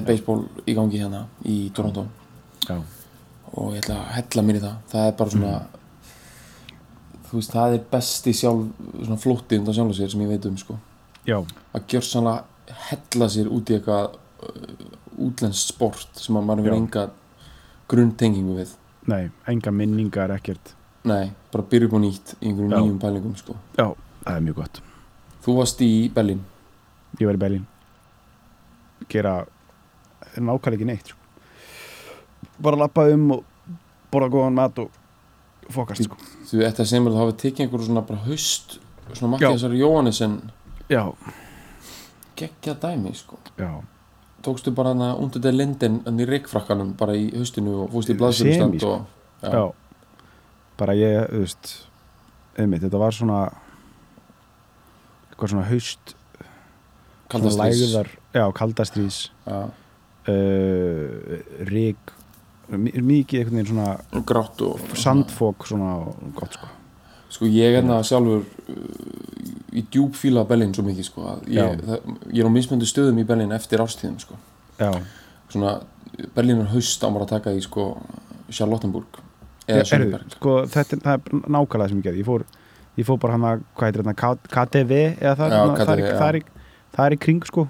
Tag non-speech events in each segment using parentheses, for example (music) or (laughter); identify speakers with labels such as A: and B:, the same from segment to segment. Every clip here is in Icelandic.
A: Er
B: baseball
A: í gangi hérna í Toronto.
B: Já,
A: og ég ætla að hella mér í það. Það er bara svona þú veist, það er besti sjálf svona flótti undan sjálf sér sem ég veit um sko. Að gjörsanlega hella sér út í eitthvað uh, útlenskt sport sem að maður hefur enga grunntengingu við.
B: Nei, enga minningar ekkert.
A: Nei, bara byrja upp á nýtt í einhverjum
B: Já.
A: nýjum pælingum sko.
B: Já, það er mjög gott.
A: Þú varst í Berlín.
B: Ég var í Berlín. Gera nákvæmlega ekki neitt sko. bara lappa um og borða góðan mat og fokast sko.
A: Þú ætti að segja mér að það hafi tekið einhverju svona bara haust svona Mattiasar Jóhannesson
B: Já,
A: geggja dæmi sko
B: já,
A: tókstu bara hana undir det linden hann í reikfrakkanum bara í haustinu og fúst í
B: Semi,
A: blaðsfjörustand
B: sko. já. bara ég, þú veist einmitt, þetta var svona eitthvað svona haust svona
A: þess
B: lægðar, já, kaldastrís
A: ja.
B: Uh, rík mikið einhvern veginn svona
A: grátt og
B: sandfók svona gott sko.
A: Sko ég er það sjálfur uh, í djúb fíla Berlín svo mikið sko ég, það, ég er á mismöndu stöðum í Berlín eftir ástíðum sko.
B: Já,
A: svona Berlín er haust á maður að taka í sko Charlottenburg eða
B: er,
A: Sönberg
B: sko, þetta er, það er nákvæmlega sem ég gerði. Ég fór, ég fór bara hann að, hvað heitir þetta K- KTV eða það,
A: Já,
B: svona, það, er,
A: KTV,
B: það, er, það er í kring sko.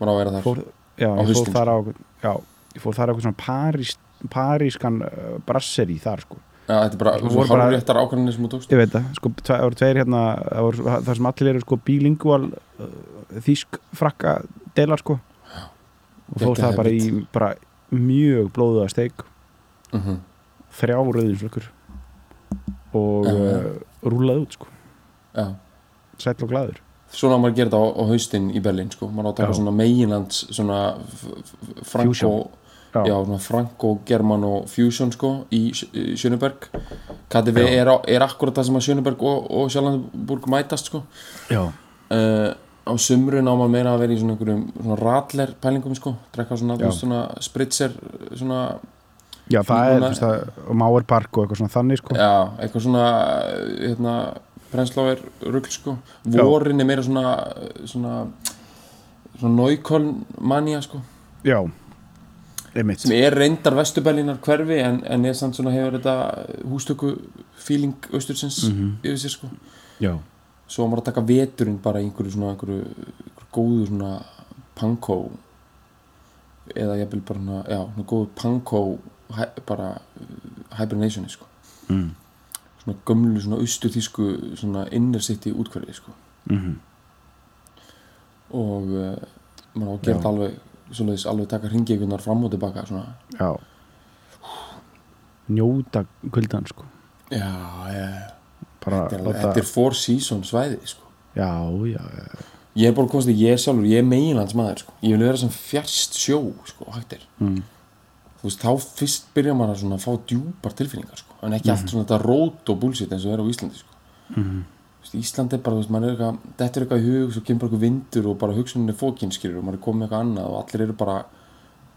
A: Maður á að vera þar.
B: Fór, já,
A: Á
B: ég fór þar á já, ég fór þar á eitthvað svona parís, parískan uh, brasseri þar sko.
A: Ja, þetta er bara
B: svo voru bara-
A: réttar ákvæmlega sem þú tókst.
B: Ég veit það, sko, það voru tveir hérna það, voru, það sem allir eru sko bilingual uh, þýsk frakka delar sko. Og fór það bara í bara mjög blóðuða steik.
A: Uh -huh.
B: þrjá rauðinslökkur og
A: Já, já.
B: uh, rúlaði út sko.
A: Já.
B: Sæll og glaður
A: svona maður að gera þetta á, á haustin í Berlín sko. maður á að taka
B: Já.
A: svona meginlands svona f- f- franco
B: Fusion.
A: já.
B: Já.
A: svona franco germano fusion sko í Sj- í Schöneberg KTV er, er akkurat það sem að Schöneberg og, og Sjálflandburg mætast sko
B: já,
A: uh, á sumrun á maður meira að vera í svona einhverjum svona ratler pælingum sko drekka svona, svona spritzer svona,
B: já það er þú veist, það, og Máer Park og eitthvað svona þannig sko
A: já, eitthvað svona uh, hérna, brensláver rugl sko, vorin er meira svona svona svona náuköln mania sko.
B: Já, einmitt.
A: Sem er reyndar vesturbellinar hverfi en, en er samt svona hefur þetta hústöku feeling austursins
B: Mhm.
A: yfir sér sko.
B: Já,
A: svo maður að taka veturinn bara í einhverju svona einhverju, einhverju góðu svona pankó eða ég vil bara svona, já, svona góðu pankó hæ, bara uh, hibernationi sko.
B: Mm.
A: Svona gömlu svona austurþísku svona inner city útkverfi sko.
B: Mm
A: og uh, maður á að gera þetta alveg svoleiðis alveg taka hringiegunar fram og tilbaka svona.
B: Já. Njóta kuldan sko.
A: Já, já,
B: bara
A: þetta er,
B: láta-
A: þetta er four season svæði sko.
B: Já, já, já,
A: Ég er bara komst að ég er sjálfur, ég er meginlands maður sko. Ég vil vera sem fjärst sjó sko, hægt er.
B: mm.
A: Þú veist, þá fyrst byrjar maður að svona fá djúpar tilfinningar sko. En ekki allt svona þetta rót og bullshit eins og er á Íslandi sko.
B: Mm.
A: Þú veist, Íslandi er bara, þú veist, maður er eitthvað Þetta er eitthvað í hug, svo kemur bara eitthvað vindur og bara hugsuninni fókinn skilur og maður er komið eitthvað annað og allir eru bara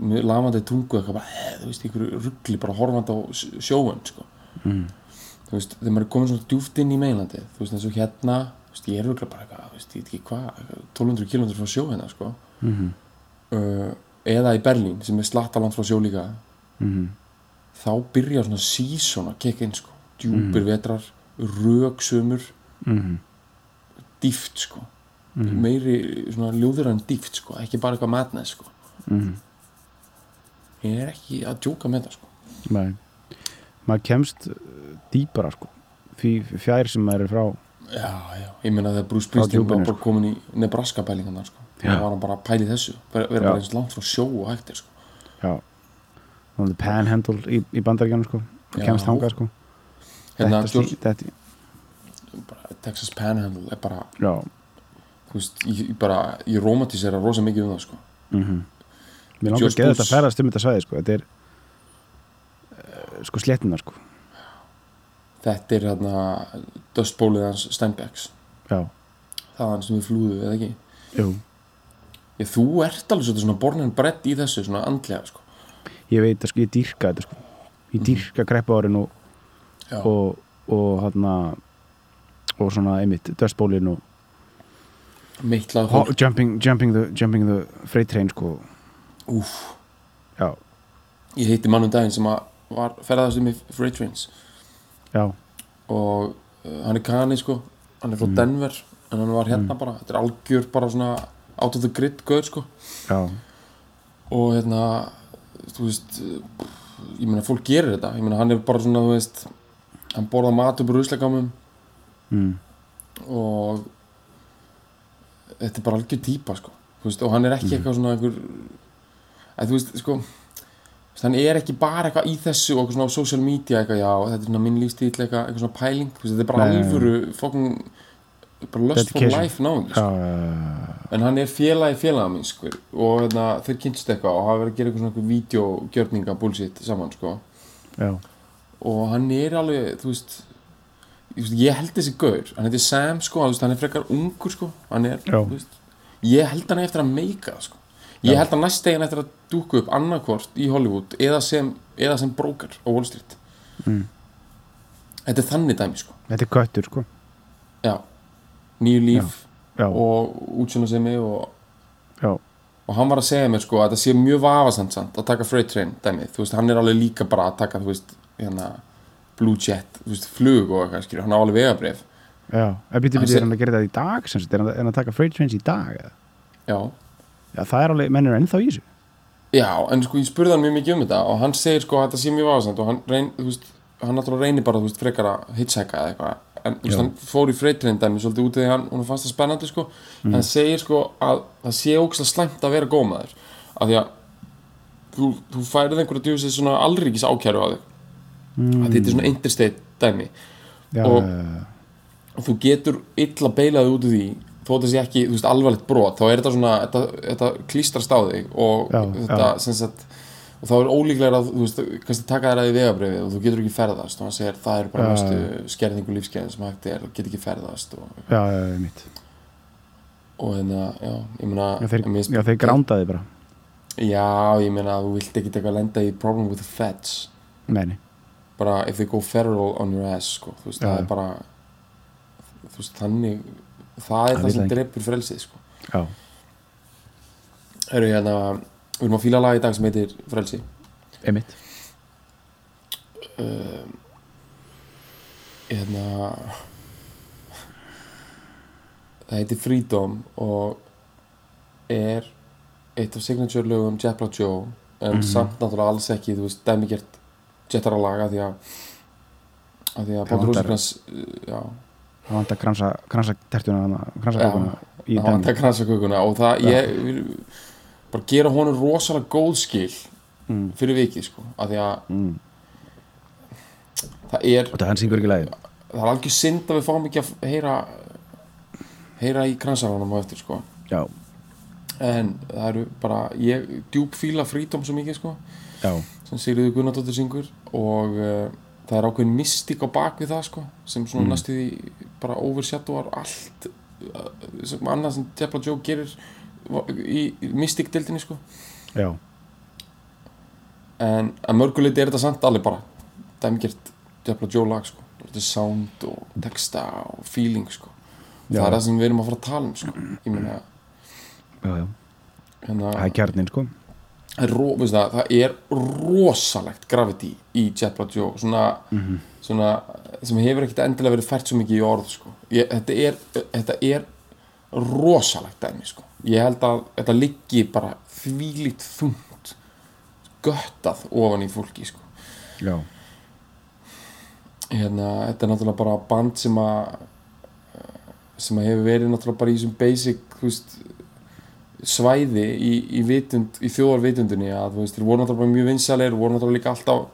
A: með lamandi tungu eitthvað bara, eh, þú veist, einhverju ruggli bara horfandi á s- sjóinn sko.
B: Mm.
A: Þú veist, þegar maður er komin svona djúft inn í meginlandi þú veist, eins og hérna, þú veist, ég er ruggla bara eitthvað, þú veist, ég veit ekki hvað 1200 km frá sjó hérna, sko
B: Mm.
A: uh, eða í Berlín sem er slattaland frá sjó líka
B: Mm.
A: þá byrja svona season að kekka inn sko. Djúpir vetrar, rögsumur
B: Mm.
A: dýft sko.
B: Mhm.
A: meiri svona ljóður en dýft sko. Ekki bara eitthvað madness sko.
B: Mm.
A: ég er ekki að djóka með það sko.
B: Nei. maður kemst dýpara sko. Því fjær sem maður er frá
A: já, já, ég meina þegar Bruce Springsteen var bara komin í Nebraska pælingarnar sko þá var hann bara að pæli þessu.
B: Já.
A: bara eins langt frá sjó og hægt er sko.
B: já. Það panhandle í, í bandaríkjanum sko. Og kemst þangað sko.
A: Hérna,
B: slí- þetta,
A: bara, Texas Panhandle er bara
B: já.
A: Þú veist, ég, bara, ég romantísera rosa mikið um það sko.
B: mm Mér langar
A: George
B: að þetta að ferðast um þetta svæði sko. Þetta er uh, sko sléttina sko.
A: Þetta er hérna döstbólið hans Steinbecks.
B: Já,
A: það er hann sem við flúðu, eða ekki?
B: Jú
A: ég, þú ert alveg svona bornin brett í þessu svona andlega sko.
B: Ég veit að sko, ég dýrka þetta sko. Ég dýrka kreppu árin og
A: Já.
B: og, og hérna og svona einmitt döstbólin og
A: meitlað fólk.
B: jumping, jumping, the, jumping the freight train sko.
A: Úf,
B: já,
A: ég heiti mann um daginn sem var ferðast um í Freight Trains.
B: Já,
A: og uh, hann er kani sko. Hann er frá Denver en hann var hérna bara, þetta er algjör bara svona out of the grid gaur sko.
B: Já.
A: Og hérna þú veist uh, ég meina fólk gerir þetta, ég meina hann er bara svona þú veist, hann borða mat upp úr ruslagámum.
B: Mm.
A: og þetta er bara algjör típa sko. Veist, og hann er ekki eitthvað svona einhver að þú veist sko hann er ekki bara eitthvað í þessu og eitthvað svona á social media eitthvað já þetta er svona minn lífstíl eitthvað, eitthvað svona pæling. Veist, þetta er bara alvöru fokkin bara lust for life náðum sko.
B: já,
A: en hann er félagi félaga mín sko. Og hérna, þeir kynst eitthvað og hafa verið að gera eitthvað svona videogjörninga bullshit saman sko.
B: Já,
A: og hann er alveg, þú veist ég, held þessi gaur, hann heitir Sam sko, veist, hann er frekar ungur sko er,
B: Já.
A: veist, ég held hann eftir að meika sko, ég held hann næst degin eftir að dúka upp annarkvort í Hollywood eða sem, eða sem brókar á Wall Street.
B: Mm.
A: þetta er þannig dæmi sko.
B: Þetta er köttur sko.
A: Já, nýju líf
B: já,
A: og útsjóna sem mig og,
B: já,
A: og hann var að segja mér sko að þetta sé mjög vafasamt samt að taka freight train dæmi, þú veist, hann er alveg líka bara að taka, þú veist, hérna blue jet, þú veist, flug og eitthvað skilur, hann á alveg vegabrif
B: já. En býtti
A: seg-
B: er hann að gera þetta í dag sem sagt, er hann, að taka freight trains í dag eða?
A: já,
B: já, það er alveg, menn er ennþá í þessu.
A: Já, en sko ég spurði hann mjög mikið um þetta og hann segir sko að þetta sé mjög vafasamt og hann reyn, þú veist, hann náttúrulega reynir bara, þú veist, frekar að hitchhæka eða eitthvað en veist, hann fór í freitreindæmi svolítið út því hann, fannst það spennandi sko. Hann segir sko að það sé ógæslega slæmt að vera gómaður af því að þú, þú færið einhverja djúsið svona alríkis ákæru á þig.
B: Mm.
A: að þetta er svona interstate dæmi.
B: Já,
A: Og-
B: já,
A: og þú getur illa beilaði út úr því þó þetta sé ekki, veist, alvarlegt brot þá er þetta svona, þetta, þetta klístrast á þig og þetta, sem sagt og þá er ólíklega að, þú veist, kannski taka þér að því vegabrifið og þú getur ekki ferðast. Og hann segir það er bara næstu skerðingu lífskeiðin sem hægt er. Og getur ekki ferðast og,
B: já, já, já, mitt
A: og hérna, já, ég meina
B: já, þeir, já, þeir grándaði bara.
A: Já, ég meina, þú vilt ekki eitthvað lenda í problem with the feds.
B: Meini,
A: bara if they go federal on your ass sko, þú veist,
B: Já,
A: það er bara þú veist, þannig það er
B: Það
A: það, sem
B: ekki.
A: drepur frelsið sko.
B: Já,
A: Herru, hérna, við erum að fíla lag í dag sem heitir Frelsi.
B: Emitt
A: um, Hérna Það heitir Freedom og er eitt af signature lögum Jetblack Joe en
B: Mhm.
A: samt náttúrulega alls ekki, þú veist, dæmigert jettara laga því að að því að
B: Það
A: Páll
B: vantar-
A: Rósakrans já,
B: það vant að kransa, kransa tertuna kransa
A: hann
B: dæmi
A: tek kransakökuna og það, ég bara gera honum rosalega góð skil
B: mm,
A: fyrir vikið, sko, að því að
B: mm.
A: það er
B: og það hann syngur ekki lægi
A: það er algjör synd að við fáum ekki að heyra heyra í kransaranum á eftir sko.
B: Já,
A: en það eru bara, ég djúb fíla frítóm svo mikið sko
B: já,
A: sem Sigriður Gunnardóttir syngur og uh, það er ákveðin mystík á bak við það sko sem svona
B: Mm.
A: næstu því bara overshadowar allt uh, sem annað sem Jepla Joe gerir í, mystíkdeildinni sko
B: já,
A: en að mörguleiti er þetta samt alveg bara dæmgert Jepla Joe lag sko þetta er sound og texta og feeling sko
B: Já.
A: það er það sem við erum að fara að tala um sko ég meina
B: já, já.
A: hérna,
B: það er kjarnin sko
A: veistu það, það er rosalegt gravity í Jetblack Joe svona,
B: Mhm.
A: svona sem hefur ekkert endilega verið fært svo mikið í orð sko. ég, þetta, er, þetta er rosalegt dæmi sko. ég held að þetta liggi bara þvílít þungt göttað ofan í fólki sko.
B: já,
A: hérna, þetta er náttúrulega bara band sem að sem að hefur verið náttúrulega bara í þessum basic veist svæði í, í, vitund, í þjóðarvitundinni að veist, þeir voru náttúrulega mjög vinsalegir voru náttúrulega líka alltaf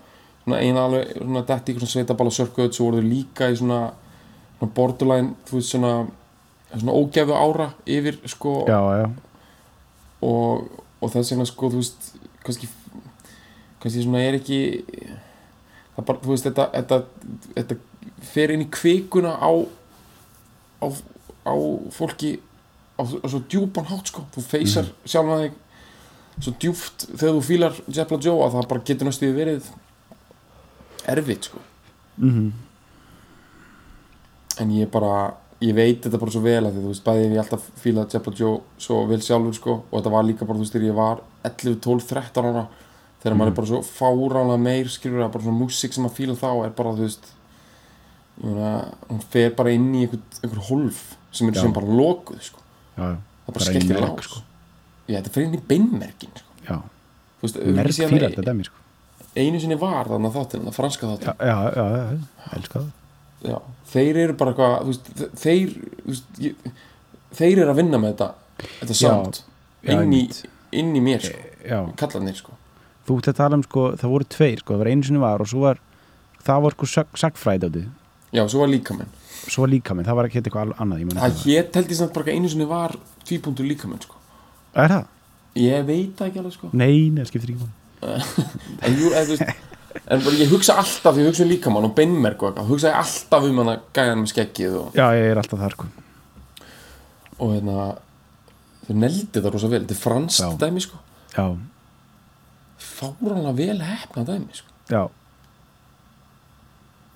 A: svona eina alveg, svona detti í svona sveitabala sörkuð svo voru þeir líka í svona, svona borderline, þú veist, svona svona ógæfu ára yfir sko.
B: Já, já,
A: og, og þess vegna sko, þú veist kannski, kannski svona er ekki það bara, þú veist, þetta, þetta, þetta fer inn í kvikuna á á, á fólki á, á svo djúpan hátt sko. Þú feysar mm. sjálfan þig svo djúpt þegar þú fílar Jepla Joe að það bara getur næstuði verið erfitt sko.
B: Mhm.
A: En ég bara, ég veit þetta bara svo vel að því, þú veist, bæði hef ég alltaf fílað Jepla Joe svo vel sjálfur sko og þetta var líka bara, þú veist, þegar ég var 11, 12, 13 ára þegar maður er bara svo fáránlega meir skilur að bara svona músík sem maður fíla þá er bara, þú veist ég meina, hún fer bara inn í einhver, einhver hólf sem er sem bara lokuð sko
B: já,
A: það bara skelltir
B: merg,
A: lás
B: sko.
A: já, þetta fer inn í beinmerkin sko.
B: já.
A: Síðan
B: fílar þetta dæmi sko.
A: einu sinni var þarna þáttinn, það franska þáttinn
B: já, já, já, já, elska það
A: já, þeir eru bara eitthvað þeir veist, ég, þeir eru að vinna með þetta þetta sound inn, í, inn í mér sko,
B: já,
A: kallarnir sko.
B: Þú ert að tala um sko, það voru tveir sko, það var einu sinni var og svo var það var sko sag- sagfræði á því
A: já, svo var líkamenn
B: svo var líka minn, það var ekki eitthvað annað
A: það hétt held ég samt bara einu sinni var tvípunktur líkamenn sko.
B: Er það?
A: ég veit ekki alveg sko.
B: Nei, nei, það skiptir ekki (laughs)
A: en, jú, eða, þú veist, (laughs) en bara, ég hugsa alltaf ég hugsa um líkamann og beinmerk og eitthvað hugsa ég alltaf um hana gæjan með skeggið og,
B: Já, ég er alltaf þar sko.
A: Og hérna þau neldi það rosa vel, þetta er franskt
B: Já.
A: dæmi sko.
B: Já,
A: fáránlega vel hefna dæmi sko.
B: Já,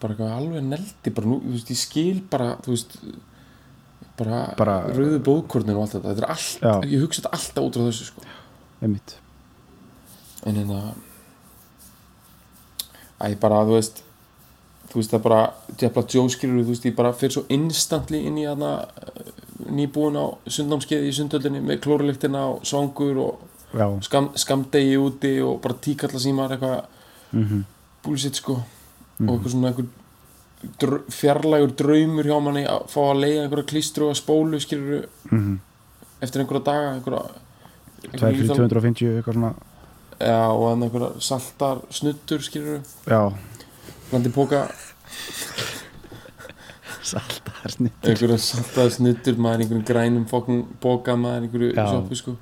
A: bara eitthvað alveg neldi bara nú, þú veist, ég skil bara þú veist bara,
B: Bara-
A: rauðu bóðkornin og allt þetta. Þetta er allt,
B: Já.
A: ég hugsa þetta alltaf út frá þessu sko.
B: Einmitt.
A: En hérna æ, bara, þú veist þú veist, það bara, Jepla Joe skilur þú veist, ég bara fyrir svo instantly inn í hana nýbúin á sundnámskeiði í sundöldinni með klóruliktina og svangur og skam, skamdegi úti og bara tíkalla símar eitthvað
B: mhm,
A: bullshit sko. Og eitthvað svona einhver dr fjarlægur draumur hjá manni að fá að leiða einhverja klístru og spólu skilur
B: mhm.
A: eftir einhverja daga einhverja,
B: fyrir 250, eitthvað svona
A: já, og þannig einhverja saltar snuttur skilur
B: Já,
A: blandi póka
B: saltar snitt
A: einhverja saltar snuttur maður í einhverjum grænum fokkin póka maður í einhverju
B: Já.
A: sjoppu sko.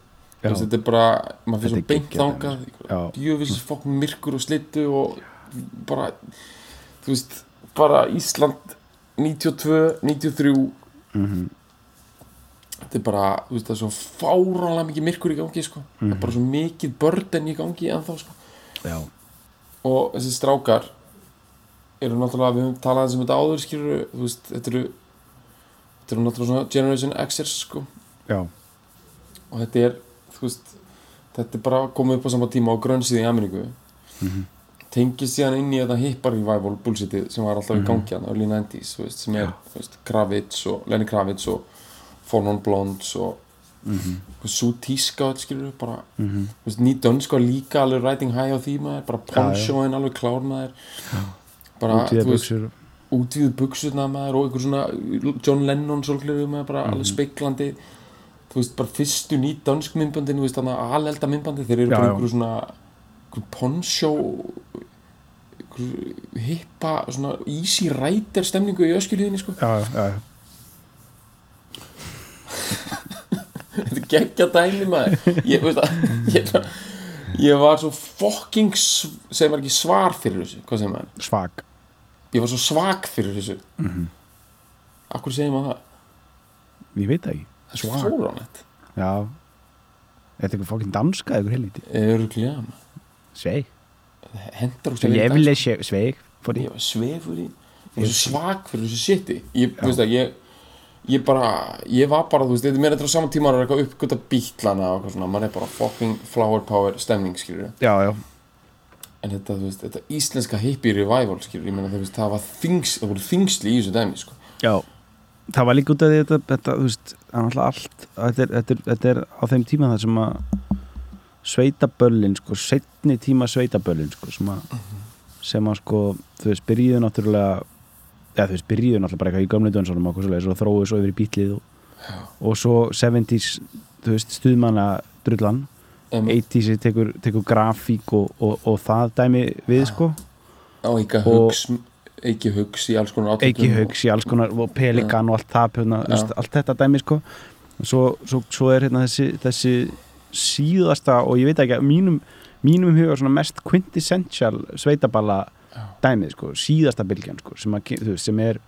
A: Þess, þetta er bara, maður fyrir
B: Þetta
A: svo
B: er
A: beint
B: Já.
A: djöfis fokkin myrkur og slittu og bara þú veist, bara Ísland 92, 93
B: mhm,
A: þetta er bara, þú veist, það er svo fáránlega mikið myrkur í gangi, sko. Það er bara svo mikið börden í gangi ennþá, sko.
B: Já,
A: og þessi strákar eru náttúrulega, við höfum talað aðeins um þetta áður skilur, þú veist, þetta eru þetta eru náttúrulega svona Generation Xers, sko.
B: Já,
A: og þetta er, þú veist þetta er bara komið upp á sama tíma á grönnsið í Ameríku. Tengist síðan inn í þetta hippar revival bullshitið sem var alltaf í gangi hann, early 90s, þú veist, sem er þú veist, Kravitz og Lenny Kravitz og Four Non Blondes og mm -hmm. svo tíska skilur bara,
B: mhm,
A: þú veist, ný dönsk var líka alveg riding high á því maður, bara ponchoin alveg klár maður. Bara, veist,
B: buksur
A: útvíðu buksurna maður og einhver svona John Lennon svolgleru maður bara alveg speiklandi. Þú veist bara fyrstu ný dansk myndbandin þú veist þannig að alelda myndbandi þeir eru
B: Já,
A: bara
B: já.
A: einhverju svona poncho hippa svona easy rider stemningu í öskjulíðinni sko.
B: Já, já, já,
A: þetta er geggja dæmi maður. Ég veist að ég, ég var svo fucking sv- segir maður ekki svar fyrir þessu
B: svag
A: ég var svo svag fyrir þessu. Mm -hmm. akkur segir maður það?
B: Ég veit það ekki.
A: Það er fóránett
B: Já. Er þetta eitthvað fokkin danska, eitthvað helviti
A: öruglega
B: Sveig Ég vil sé sveig
A: var svo svag fyrir þessu shiti. Ég, þú veist að ég ég bara, ég var bara, þú veist, þetta er meira þetta á saman tíma að eitthvað uppgöta bítlana og eitthvað svona, maður er bara fucking flower power stemning, skilur
B: Já, já,
A: en þetta, þú veist, þetta íslenska hippie revival, skilur, ég meina, þú veist, það var þings, það voru þingsli í þessu dæmi, sko.
B: Já. Það var líka út af þetta, þetta, þú veist, það er allt þetta er, þetta, er, þetta er á þeim tíma þar sem að sveitaböllin, sko, setni tíma sveitaböllin, sko, sem að sem að, sko, þú veist, byrjuðu náttúrulega eða þú veist, byrjuðu náttúrulega bara eitthvað í gömlu dönsunum og þróuðu svo yfir í bítlið og, og svo 70s þú veist, stuðmanna drullan
A: um,
B: 80s tekur, tekur grafík og, og, og það dæmi við sko. Og-
A: hugs ekki hugs í alls konar
B: ekki haugs í alls konar og pelikan og allt það pjörna, veist, allt þetta dæmi sko. Svo, svo, svo er hérna þessi, þessi síðasta og ég veit ekki að mínum, mínum huga mest quintessential sveitaballa. Dæmið sko, síðasta bylgjan sko, sem, að, veist, sem er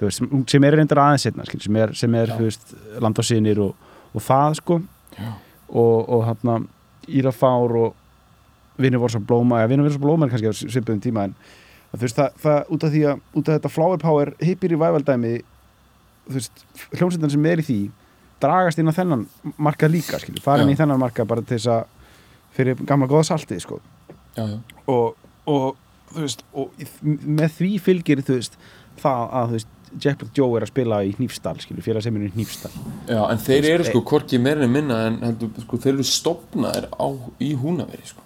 B: veist, sem, sem er reyndar aðeins setna skil, sem er, sem er veist, land og sinir og, og það sko
A: Já.
B: og, og hérna Írafár og Vinni voru svo blóma, ja, Vinni voru svo blóma er kannski á svipuðum tíma en þú veist, það, það út af því að út af þetta flower power hippir í vævaldæmi þú veist, hljómsveitan sem er í því dragast inn á þennan markað líka skilju, farin
A: Já.
B: í þennan markað bara til þess að fyrir gamla góða saltið sko
A: já, já.
B: og, og veist og með því fylgir veist það að Jack Black Joe er að spila í sem er í Hnífsdal
A: já, en þeir eru
B: e-
A: sko hvorki meira en minna en heldur, sko, þeir eru stopnaðir á, í húnaveri sko.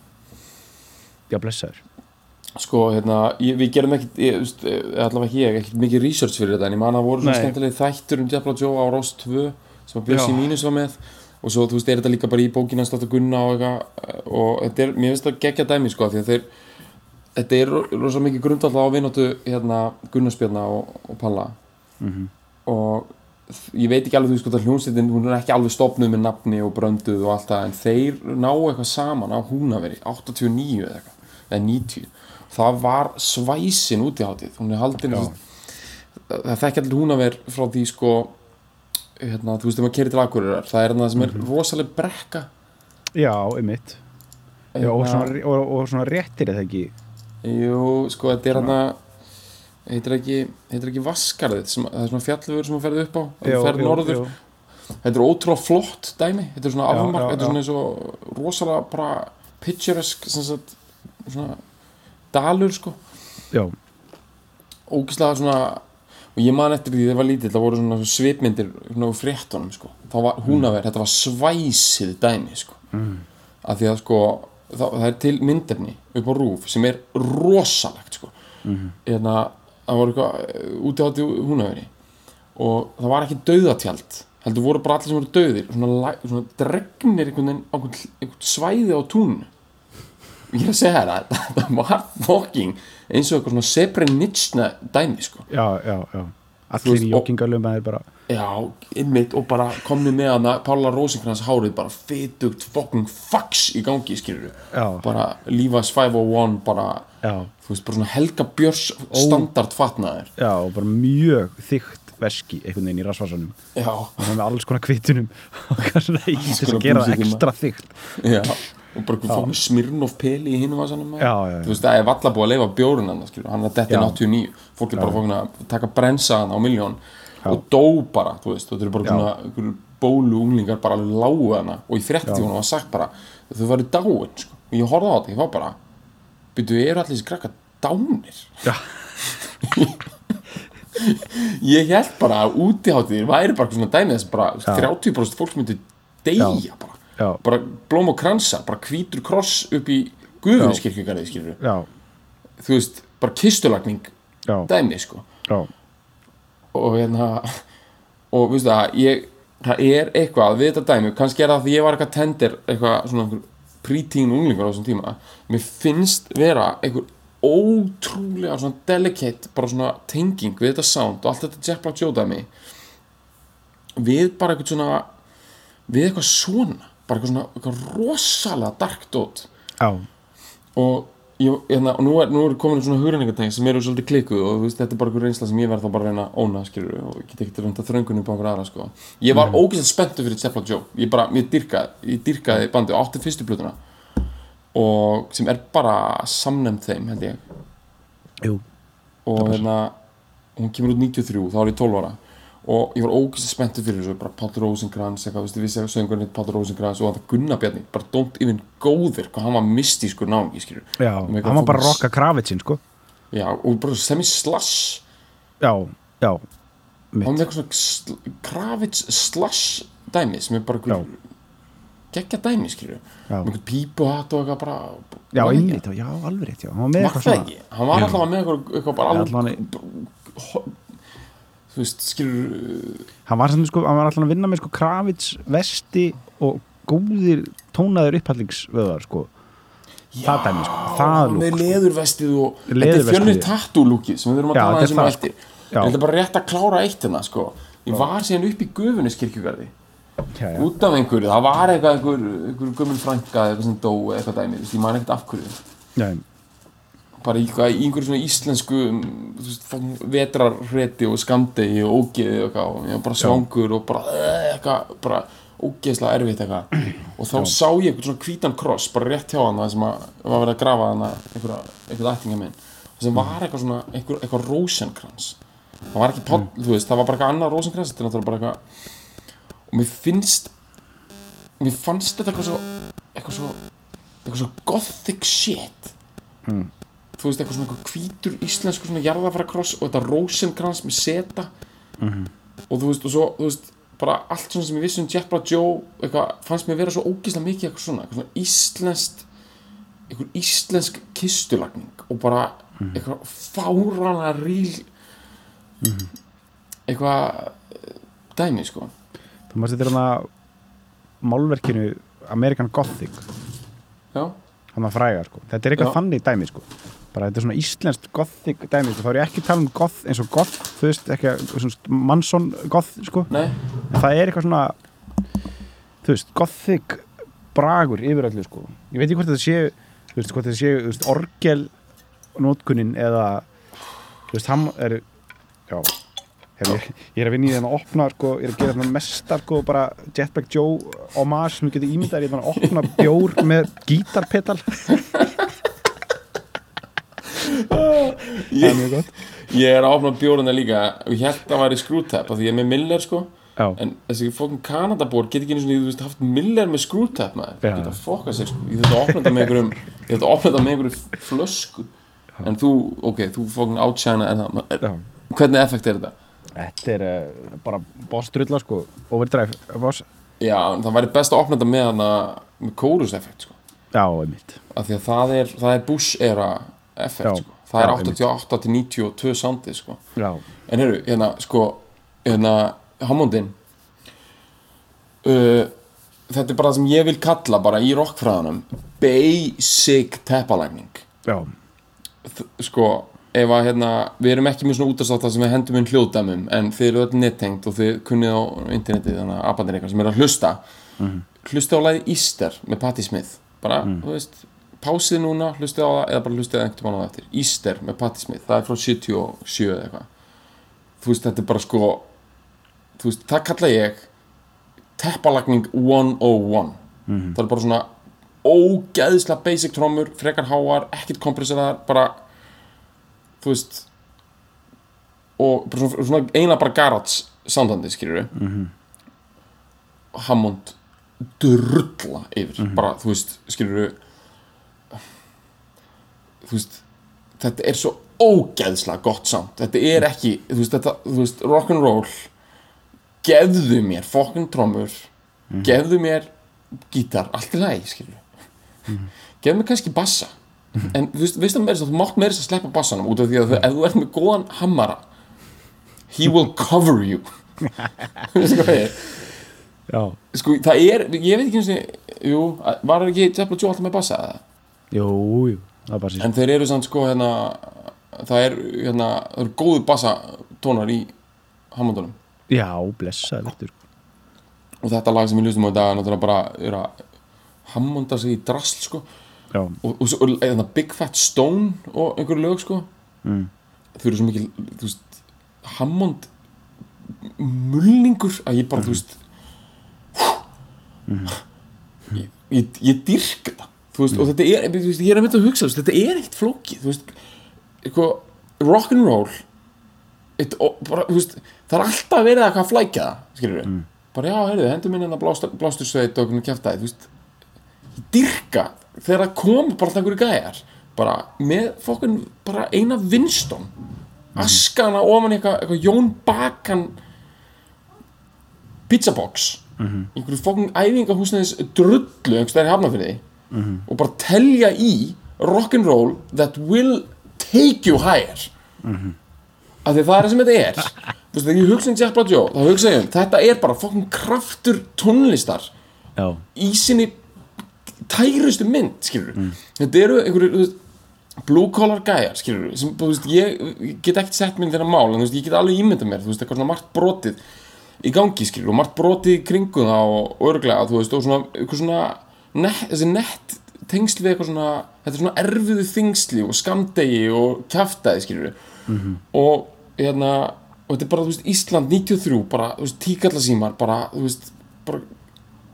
B: já, blessaður
A: sko, hérna, ég, við gerum veist, eh, allavega ekki ég, ekkit mikið research fyrir þetta en ég man að voru svona
B: Nei.
A: skemmtilegi þættur um Diablo Joe á Rás 2 sem að Bjössi
B: Já.
A: Mínus var með og svo, þú veist, er þetta líka bara í bókina Státt að Gunna og eitthvað og þetta er, mér finnst það geggja dæmi, sko, því að þeir þetta er ro- rosa mikið grundvallega á vináttu hérna Gunnarsbjörna og, og Palla.
B: Mm
A: og þ- ég veit ekki alveg þú sko það hljómsveitin hún er ekki alveg stopnuð með nafni og brönduð og allt það en þeir ná eitthvað saman á húnaveri 89 eða eitthvað eða 90 það var svæsin út í hátíð hún er haldin
B: Já.
A: það þekki allir húnaver frá því sko hérna, þú veist þegar maður kerir til Akureyrar það er það sem er rosaleg brekka.
B: Já, einmitt. Já, og,
A: Hérna,
B: svona, og, og svona réttir eða ekki
A: jú, sko þetta er hérna heitir ekki, heitir ekki Vaskarðið sem, það er svona fjallvegur sem þú ferði upp á þú ferð norður, Þetta er ótrúlega flott dæmi Þetta er svona afmark Þetta er svona eins og rosalega bara picturesk sagt, svona dalur sko.
B: Já,
A: ógislega svona og ég man eftir því þegar ég var lítill það voru svona svipmyndir svona úr fréttunum sko. Þá var húnaver, þetta var svæsið dæmi sko.
B: Mm.
A: af því að sko það, það er til myndefni upp á rúf sem er rosalegt sko.
B: Mhm.
A: hérna, það voru eitthvað eh, úti átti húnaveri og það var ekki dauðatjald heldur voru bara allir sem voru dauðir svona, svona dregnir einhvern veginn á svæði á túnu og ég er að segja þér að (laughs) þetta var fucking eins og eitthvað svona Srebrenicna dæmi sko.
B: Já, já, já. Allir í joggingölum að þeir bara
A: Já, einmitt og bara komni með hana Pála Rósinkrans hárið bara fytugt fucking fax í gangi skilur
B: já,
A: bara Levi's 501 bara,
B: já,
A: þú veist, bara svona Helga Björs standard fatnaðir
B: já, og bara mjög þykkt veski einhvern veginn í rassvarsanum
A: Já,
B: og með alls konar kvitunum. (laughs) Og kannski það í þess að gera það ekstra þykkt.
A: Já. Og bara eitthvað fókum Smirnoff peli í
B: Já, já, já.
A: þú veist, það er valla búið að leifa bjórun hann skilur, hann er dettin
B: Já.
A: 89 fólk er bara fókin að taka brensa hann á miljón
B: Já.
A: og dó bara, þú veist, þetta eru bara einhverjum bólu unglingar bara alveg lágu hana og í fréttífunum var sagt bara þau væri dáin, sko, og ég horfði á þetta ég var bara, byrju, eru allir þessi krakka dánir?
B: Já. (laughs)
A: ég held bara að útiháttir væri bara svona dæmið þess bara
B: Já.
A: 30% fólk myndi deyja bara.
B: Já,
A: bara blóm og kransa, bara hvítur kross upp í Guðuniskirkjugarði skilur þú veist, bara kistulagning
B: já,
A: dæmi sko.
B: Já,
A: og hérna og veistu það, ég það er eitthvað við þetta dæmi, kannski er það því ég var eitthvað tendir, eitthvað svona prítín unglingur á þessum tíma mér finnst vera einhver ótrúlega svona delicate bara svona tenging við þetta sound og allt þetta Jack Black Joe dæmi við bara eitthvað svona við eitthvað svona bara eitthvað svona eitthvað rosalega dark dot.
B: Já,
A: og, ég, hérna, og nú, er, nú er komin svona hugreiningateng sem eru svolítið klikuð og veist, þetta er bara einhver reynsla sem ég verð þá bara að reyna að óna skilur og get ekki til að venda þröngunum på einhver aðra sko. ég var mm. ógeðslega spenntur fyrir Stefla Joe ég bara, mér dyrkaði, ég dyrkaði bandi átti fyrstu plötuna. Og sem er bara samnefnd þeim held ég.
B: Jú,
A: og hérna hún kemur út 93, þá er ég 12 ára og ég var ógeðslega spenntur fyrir þessu bara Páll Rósinkrans, eitthvað, veistu, við segjum söngurinn Páll Rósinkrans og þetta Gunnabjarni bara don't even go there, hvað hann var mystískur náungi skilur
B: já,
A: eitthvað
B: hann var bara
A: fókus.
B: rocka krafitsin, sko.
A: Já, og bara sem í slash.
B: Já, já,
A: hann með eitthvað svona sl Kravitz slash dæmi sem er bara geggja dæmi, skilju
B: já,
A: með einhvern pípuhatt og eitthvað bara
B: já,
A: Var það
B: einmitt, já, alveg rétt, já. Hann var?
A: Var
B: eitthvað
A: það? Hann var alltaf með eitthvað, eitthvað bara alveg þú veist, skilur
B: hann var, sko, hann var alltaf að vinna með sko Kravits vesti og góðir tónaðir upphællingsvöðar sko. Það dæmi sko, það lúk
A: með
B: sko.
A: leðurvestið og þetta er fjölnir tattoo-lúkið sem við erum að
B: Já,
A: tala þessum eftir.
B: Já.
A: en þetta er bara rétt að klára eitt hérna sko. ég var síðan upp í Gufuniskirkjugarði
B: já, já.
A: út af einhverju, það var eitthvað einhver, einhver gömul frænka eða eitthvað sem dó eitthvað dæmi, ég man ekkert af hverju.
B: Já,
A: bara í, eitthvað, einhverju svona íslensku fucking vetrarhreti og skamdegi og ógeði og eitthvað og ég var bara svangur og bara eitthvað, bara ógeðslega erfitt eitthvað. Og þá sá ég einhvern svona hvítan kross bara rétt hjá hann það sem að var verið að grafa hann einhverja ættinga minn. Og sem var eitthvað svona, einhver, eitthvað rosenkrans það var ekki poll, þú veist, það var bara eitthvað annað rosenkrans, þetta er náttúrulega bara eitthvað og mér finnst mér fannst þetta eitthvað svo eitthvað svo, eitthvað svo gothic shit þú veist, eitthvað svona eitthvað hvítur íslensku svona jarðafæra kross og þetta rosenkrans með seta. Og þú veist, og svo, þú veist bara allt svona sem ég vissi um Jet Black Joe eitthvað, fannst mér vera svo ógíslega mikið eitthvað svona, eitthvað svona íslenskt eitthvað íslensk kistulagning og bara eitthvað fárana ríl eitthvað eh, dæmi, sko.
B: Þú maður þetta hann að málverkinu American Gothic.
A: Já,
B: hann að fræga sko. þetta er eitthvað
A: Já.
B: þannig dæmi sko. Bara þetta er svona íslenskt gothic dæmi þá er ég ekki að tala um goth eins og goth þú veist, ekki svona mannsson goth sko.
A: nei,
B: en það er eitthvað svona þú veist, gothic bragur yfir öllu sko. ég veit ekki hvort þetta sé þú veist, hvort þetta sé þú veist, orgel nótkunnin eða þú veist, hann er já Hef, ég, ég er að vinna í þannig að opna sko, ég er að gera þannig mestar sko, bara Jetpack Joe homage sem ég geti ímyndað ég er að opna bjór með gítarpedal það gott.
A: Ég er að opna bjóruna líka. Og ég held að það væri skrútap af því ég er með Miller, sko.
B: Já,
A: en þessi fókum Kanadabór get ekki einu svona, þú veist, haft Miller með skrútap maður,
B: Já.
A: geta fokka sér sko. ég þurfti að opna þetta með einhverjum ég þurfti að opna þetta með einhverjum flösku. En þú, ok, þú fókum átsjæna en það, er,
B: já.
A: hvernig effekt er þetta?
B: þetta er uh, bara boss drulla sko, overdrive boss.
A: Já, það væri best að opna þetta með með kórus effekt, sko.
B: Já, einmitt.
A: Af því að það er, það er Bush era effekt, sko. Það er
B: Já, einmitt.
A: 88 til 92 soundið, sko. En heyrðu, hérna, sko, hérna, Hammondin uh, Þetta er bara það sem ég vil kalla bara í rockfræðanum Basic teppalægning Sko, ef að, hérna, við erum ekki með svona útastáta sem við hendum inn hljóðdæmum En þið eru öll nettengt og þið kunnið á internetið Þannig að apandir eitthvað sem eru að hlusta Hlusta á lagið Easter með Patti Smith. Bara, þú veist, pásið núna, hlustið á það Eða bara hlustið einhvern mann á það eftir. Easter með Patti Smith, það er frá 77 eða eitthvað. Þú veist, þetta er bara sko þú veist, það kalla ég teppalagning 101 það er bara svona ógeðslega basic trómur, frekar háar ekkert kompresseraðar, bara þú veist og bara svona, svona eina bara garage soundandi, skilur við mm -hmm. Hammond drulla yfir, bara, þú veist skilur við veist þetta er svo ógeðslega gott samt. Þetta er ekki, þú veist, þetta, þú veist rock'n'roll gefðu mér fokkin trommur gefðu mér gítar, allt í lagi skilur gefðu mér kannski bassa. En þú veist, veistu meira þess að þú mátt meira þess að sleppa bassanum út af því að ef þú ert með góðan hammara he will cover you. (laughs) Veistu hvað ég er?
B: Já.
A: Sko, það er, ég veit ekki eins og jú, var ekki Jeff Joe alltaf með bassa eða?
B: jú, jú, það
A: en þeir eru samt sko hérna það er hérna, það eru góðu bassatónar í Hammondunum
B: já, blessaði verður
A: og þetta lag sem við lustum á dag er náttúrulega bara er að Hammonda sig í drasl sko.
B: Já,
A: og, og, og, eða Big Fat Stone og einhverju lög sko.
B: Mm.
A: þau eru svo mikil, veist Hammond mulningur að ég bara, þú veist ég, ég, ég dyrk þetta. þú veist, og þetta er, þú veist, ég er að mynda að hugsa veist, þetta er eitthvað, rock'n'roll eitt, og, bara, þú veist það er alltaf verið að hvað flækja það skilur við, bara já, heyrðu, hendur minn hérna blástursveit og hvernig kæftæði, dyrka þegar það kom bara alltaf einhverju gæjar bara með fokkun bara eina Winston askana ofan í eitthvað, eitthvað Jón Bakan pizzabox einhverju fokkun æfingahúsnæðis drullu einhvers staðar í hafnafyrði og bara telja í rock'n'roll that will take you higher. Af því það er sem þetta er. (laughs) Þú veist, þegar ég hugsa um Jack Joe þá hugsa ég um, þetta er bara fokkin kraftur tónlistar
B: já,
A: í sinni tærustu mynd, skilur mm. þetta eru einhverju, þú veist blue collar gæjar, skilur sem, þú veist, ég, ég get ekkert sett minn þennan mál en þú veist, ég get alveg ímyndað mér, þú veist, eitthvað svona margt brotið í gangi, skilur, og margt brotið í kringum það og örglega, þú veist, og svona eitthvað svona, net, þessi nett tengsl við eitthvað svona, þetta er svona erfiðu þingsli og skamdegi og kjaftaði, skilur og hérna, og þetta er bara, þú veist, Ísland 93, bara, þú veist, tíkallasímar bara, þú veist, bara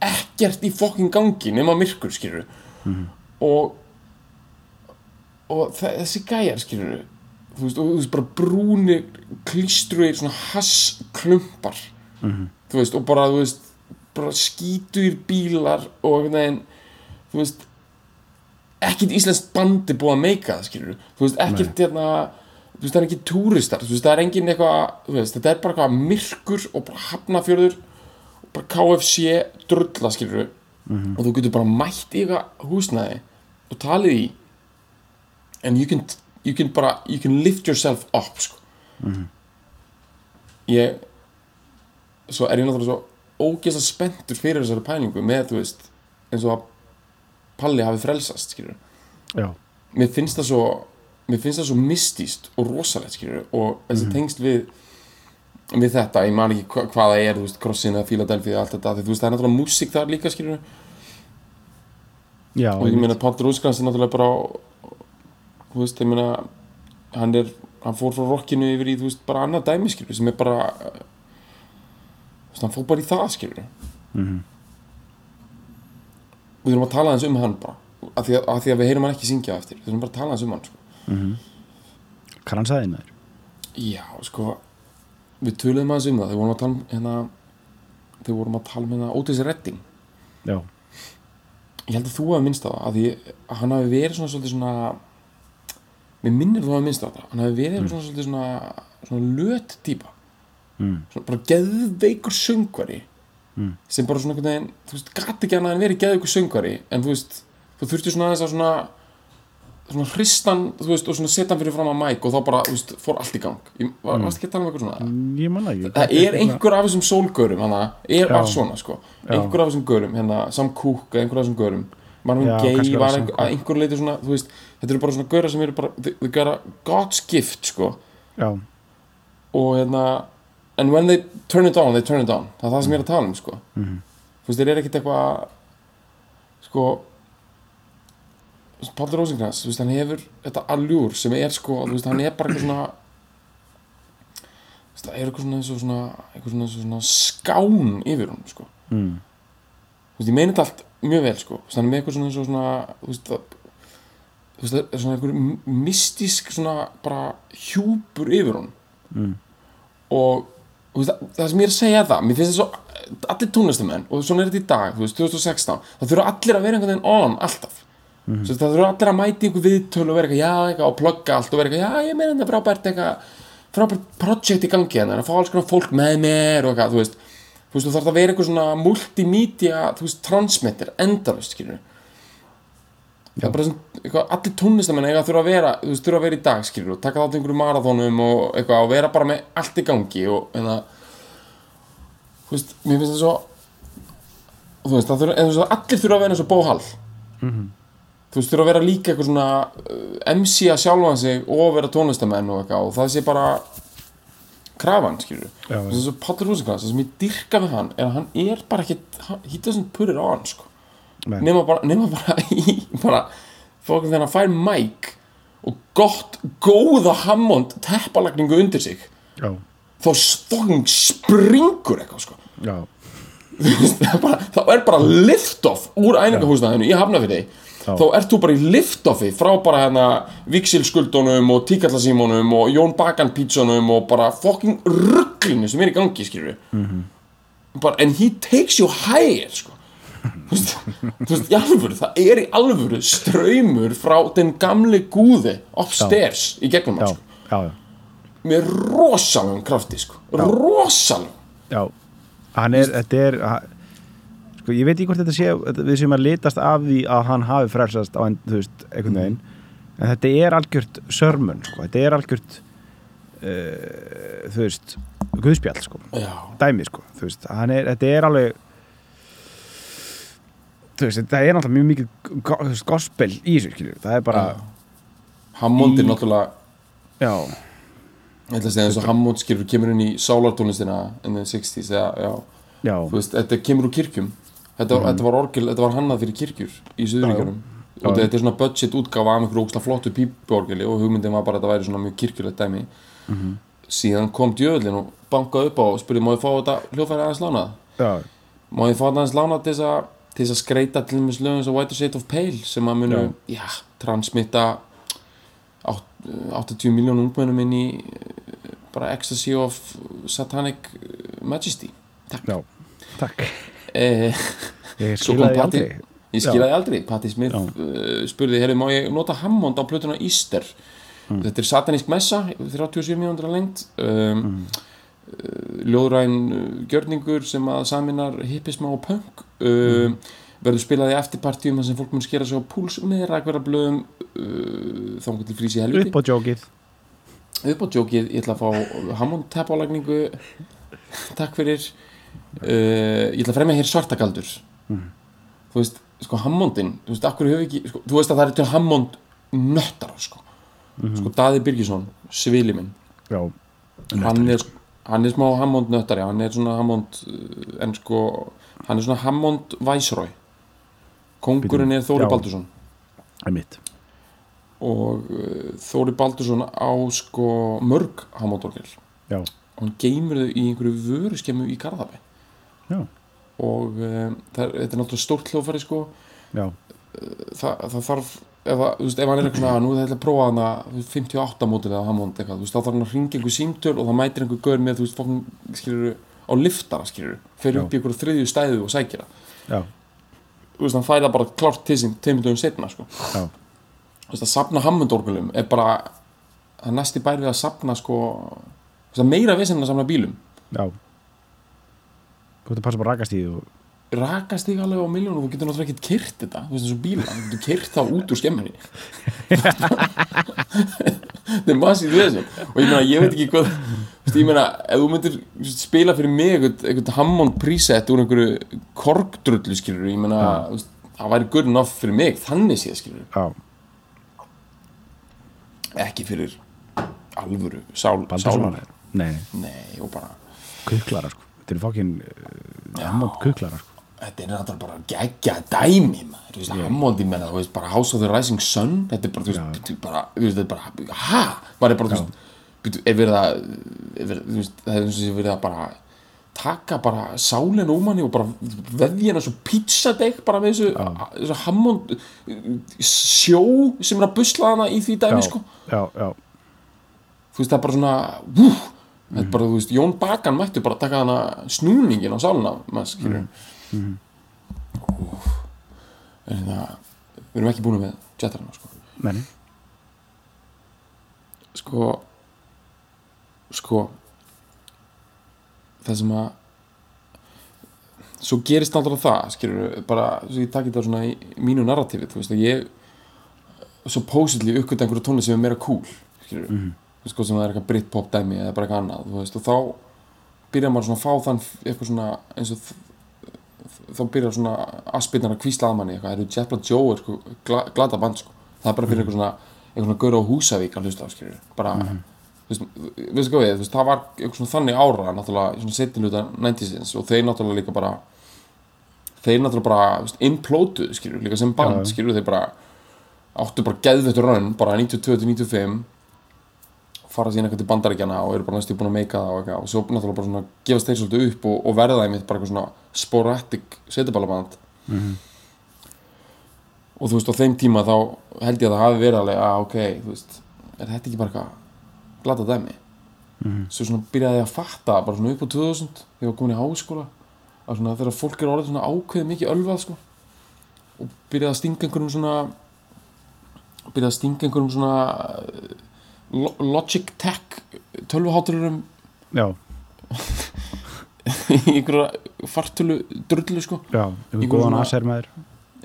A: ekkert í fokkin gangi nema myrkur, skilur og og þe- þessi gæjar skilur þú veist, og þú veist bara brúni klístruir svona hassklumpar. Þú veist, og bara þú veist, bara skítur bílar og einhvern veginn þú veist ekkert íslenskt bandi búið að meika það skilur þú veist, ekkert hérna þú veist, það er ekki túristar, þú veist, það er engin eitthvað þú veist, þetta er bara eitthvað myrkur og bara hafnafjörður og bara KFC drulla skilur og þú getur bara mætt í eitthvað húsnæði og talið í and you can, you can bara you can lift yourself up sko. ég svo er ég náttúrulega svo ógeðslega spenntur fyrir þessari pælingu með þú veist eins og að Palli hafi frelsast mér finnst það svo mér finnst það svo mystíst og rosalegt skilur og þessi tengst við við þetta, ég man ekki hva, hvað það er veist, Crossin eða Philadelphia allt þetta því veist, það er náttúrulega músík þar líka skilur
B: já
A: og ég meina Páll Rúskrans er náttúrulega bara þú veist, ég meina hann er, hann fór frá rockinu yfir í þú veist, bara annað dæmi skilur sem er bara þú veist, hann fór bara í það skilur
B: Mhm.
A: Við þurfum að tala aðeins um hann bara af því að, að, því að við heyrum hann ekki syngja eftir við þurfum bara að tala aðeins um hann sko.
B: kransaði maður?
A: Já, sko við töluðum aðeins um það þegar vorum að tala um hérna þegar vorum að tala um hérna Otis Redding.
B: Já,
A: ég held að þú hafi minnst á það að því að hann hafi verið svona svolítið svona mér minnir þú hafi minnst á það hann hafi verið svona svolítið svona svona löt típa
B: Mm.
A: bara geðveikur söngvari
B: Mm.
A: sem bara svona einhvern veginn þú veist, gati ekki annað en verið geðveikur söngvari en þú veist, þú þurfti svona aðeins að svona svona hristan, þú veist, og svona setja fyrir fram að mæk og þá bara, þú veist, fór allt í gang. Ég, var, varst ekki að tala um eitthvað svona?
B: Ég manna ekki.
A: Það er einhver af þessum sólgörum hana, er,
B: Já.
A: svona sko.
B: Já.
A: einhver af þessum görum, hérna, Sam Cooke einhver af þessum görum, Gaye
B: kannski var
A: einhver, leiti svona þú veist, þetta eru bara svona göra sem eru bara þau gera God's gift sko.
B: Já,
A: og hérna and when they turn it on, they turn it on það er það sem ég er að tala um sko
B: Mhm.
A: þú veist, þeir eru ekkert eitthvað sko Páll Rósingrans, þú veist, hann hefur þetta alljúr sem er sko, þú veist, hann er bara eitthvað svona þú veist, það er eitthvað svona eins og svona eitthvað svona, eins og svona skán yfir hún sko,
B: mm.
A: þú veist, ég meina þetta allt mjög vel sko, þú veist, hann er með eitthvað svona eins og svona þú veist, það þú veist, það er svona eitthvað mystísk svona bara hjúpur yfir hún
B: Mm.
A: og veist, það, það sem ég er að segja það mér finnst það svo, allir tónlistamenn og svona er þetta í dag, þú veist, 2016 það þurfa allir að vera einhvern veginn on alltaf. Mm. það þurfa allir að mæti einhver viðtölu og vera eitthvað, já, eitthvað, og plugga allt og vera eitthvað, já, ég meina þetta frábært eitthvað frábært projekt í gangi hérna, að fá alls konar fólk með mér og eitthvað, þú veist. Þú veist, þú þarf að vera eitthvað svona multimedia, þú veist, transmitter, endalust, skilur það er bara svona, eitthvað, allir tónlistamenn eiga að þurfa að vera, þú veist, þurfa að vera í dag, skilur og taka þátt einhverju marathónum og eitthvað og vera bara með allt í gangi og hérna þú veist, mér finnst það svo þú veist, það þurfa, en þú veist, allir þurfa að vera eins og bóhall þú veist, þurfa að vera líka eitthvað svona uh, MC að sjálfan sig og vera tónlistamenn og eitthvað og það sé bara krafan, skilur
B: já.
A: þess að Pállur Rósinkrans, það sem ég dyrka við hann er að hann er bara ekki he nema bara, nema bara (laughs) í bara, fókum þegar hann fær mæk og gott, góða Hammond teppalagningu undir sig
B: já,
A: þá stóðum springur eitthvað sko. Er bara, það er bara lift-off úr æfingahúsnaðinu í Hafnafyrði
B: Já.
A: þá ert þú bara í lift-offi frá bara hérna Víksilskuldunum og Tíkallasímonum og Jón Bakan pítsunum og bara fucking rugglinu sem er í gangi skilur
B: Mhm.
A: bara, and he takes you higher sko þú veist, þú veist, í alvöru það er í alvöru ströymur frá den gamli gúði upstairs í gegnum
B: já,
A: hann sko.
B: já, já.
A: með rosalum krafti sko. Rosalum
B: Já, hann er, þetta er ha- sko, ég veit ekki hvort þetta sé við sem að litast af því að hann hafi frelsast á enn, þú veist, einhvern veginn. En þetta er algjört sörmun, sko, þetta er algjört uh, þú veist guðspjall sko,
A: já,
B: dæmi sko þú veist, hann er, þetta er alveg þú veist, þetta er náttúrulega mjög mikið gospel í þessu, skilur, það er bara
A: Hammond er náttúrulega
B: já,
A: ég ætla að segja eins og Hammond skilur kemur inn í sálartónlistina in the 60s eða, já,
B: já,
A: þú veist, þetta kemur úr kirkjum. Þetta, þetta var orgel, þetta var hannað fyrir kirkjur í Suðuríkjunum
B: Já.
A: og þetta er svona budget útgáfa af einhverju ógslag flottu pípuorgeli og hugmyndin var bara að þetta væri svona mjög kirkjulegt dæmi. Síðan kom djöðlin og bankaði upp á og spurði má ég fá þetta hljófæri aðeins lánað? Má ég fá þetta aðeins lánað til þess að til þess að skreita til dæmis lögum svo White Shade of Pale sem að munu, já, transmitta átt- 80 miljón ungmennum inn í eh, bara ecstasy of satanic majesty.
B: Já, takk.
A: Eh,
B: ég (laughs) skilaði aldrei.
A: Ég skilaði aldrei, Patti Smith
B: Já.
A: uh, spurði, herri, má ég nota Hammond á plötuna Easter?
B: Mm.
A: Þetta er satanísk messa, 37 mínútur að lengt um,
B: Mm.
A: Uh, Ljóðræn uh, gjörningur sem að saminar hippisma og punk
B: Mm.
A: verður spilað í eftirpartíum þar sem fólk mun skera sig á púls með rækverðarblöðum uh, þá til frýs í helviti.
B: Upp á jókið.
A: Upp á djókið, ég ætla að fá Hammond tapálagningu takk fyrir. Uh, ég ætla að fremja hér svartakaldur þú veist, sko Hammondin þú veist, akkur hefur ekki, sko, þú veist að það er til Hammond nöttar sko, sko Daði Birgisson, svili minn.
B: Já,
A: hann er, hann er smá Hammond nöttari hann er svona Hammond uh, en sko, hann er svona Hammond Viceroy. Kongurinn er Þóri. Baldursson.
B: Er mitt
A: og uh, Þóri Baldursson á sko mörg Hammond-orgel.
B: Já,
A: og hann geymur þau í einhverju vöruskemmu í Garðabæ.
B: Já,
A: og um, það þetta er náttúrulega stórt hljófæri sko.
B: Já,
A: það, það þarf ef, að, veist, ef hann er eitthvað nú er þetta að prófa þú veist, 58 mótil eða Hammond eitthvað veist, þá þarf hann að ringa einhver símtöl og það mætir einhver gaur með, þú veist, fokkin, skilur á liftara, skilur, fer upp í einhverju þriðju stæðu og sækir það.
B: Já,
A: þú veist, hann fæða bara klárt til sín teimundum setna, sko.
B: Já,
A: þú veist, að sapna Hammond-orgulum er bara það er næsti bær við að sapna, sko veist, er meira vesinn en að sapna bílum.
B: Já. Þú ert að passa bara rakast í því og
A: rakast þig alveg á miljónu þú getur náttúrulega ekkert kyrt þetta. Þú veist og bíla, þú getur kyrt þá út úr skemminni þetta er massið þessu og ég meina, ég veit ekki hvað þú veist, ég meina, ef þú myndir spila fyrir mig eitthvað, eitthvað Hammond preset úr einhverju korkdrullu skilur, ég meina, veist, það væri good enough fyrir mig, þannig séð skilur
B: já,
A: ekki fyrir alvöru, sál, sálar
B: nei,
A: nei, og bara,
B: kuklara sko. Þetta er fokkin uh, Hammond kuklara sko
A: þetta er náttúrulega bara geggja dæmi maður, þú veist, Hammond í menna, þú veist, bara House of the Rising Sun, þetta er bara, þú veist, bara, þú veist, þetta er bara, ha, maður er bara, þú veist, er verið, þú veist, það er eins og að bara taka bara sálinn úr manni og bara veðja hennar svo pizzadeig bara með þessu, þessu Hammond sjó sem er að busla hana í því dæmi,
B: já,
A: sko,
B: já, já,
A: þú veist, það er bara svona, vú, þetta er bara, þú veist, Jón Bakan mætti bara taka hana snúningin á sálina, maður, skilur, Úf. er það, við erum ekki búin með jettarana, sko.
B: menni
A: sko sko það sem að svo gerist náttúrulega það skilur bara, svo ég takk þetta svona í mínu narratífi, þú veist að ég supposedly uppgöta einhverju tónlist sem er meira cool skilur, mm -hmm. hvað sem það er eitthvað Britpop dæmi eða bara eitthvað annað, þú veist, og þá byrjar maður svona að fá þann eitthvað svona eins og þá byrjar svona aspirnar að kvísla að manni eitthvað, eru Jetbla Joe sko gla, glata band sko, það er bara fyrir eitthvað svona eitthvað svona gaur á Húsavík að hlusta á skilur bara, þú veist, veistu hvað við það var eitthvað svona þannig ára náttúrulega í svona setniluta 90sins og þeir náttúrulega líka bara þeir náttúrulega bara, þú veist, implótuð skilur, líka sem band,
B: já.
A: skilur, þeir bara áttu bara geðveitur raun, bara 92-95 fara síðan eitthvað til bandaríkjana og eru bara næstu búin að meika það og eitthvað. Og svo náttúrulega bara svona gefast þeir svolítið upp og, og verða þeim bara eitthvað svona sporadic setjaballaband og þú veist á þeim tíma þá held ég að það hafi verið alveg að ok, þú veist, er þetta ekki bara eitthvað glata dæmi? Svo svona byrjaði ég að fatta bara svona upp á 2000 þegar ég var komin í háskóla að svona þegar fólk er orðið svona ákveðið mikið ölvað sko og byrjaði að stinga einhverjum svona byrjaði að stinga einhverjum svona eh, Lo- Logitech tölvuhátururum
B: já, (laughs)
A: einhverja fartölu drullu sko.
B: Já,
A: Einhver
B: einhver góðan aser með þér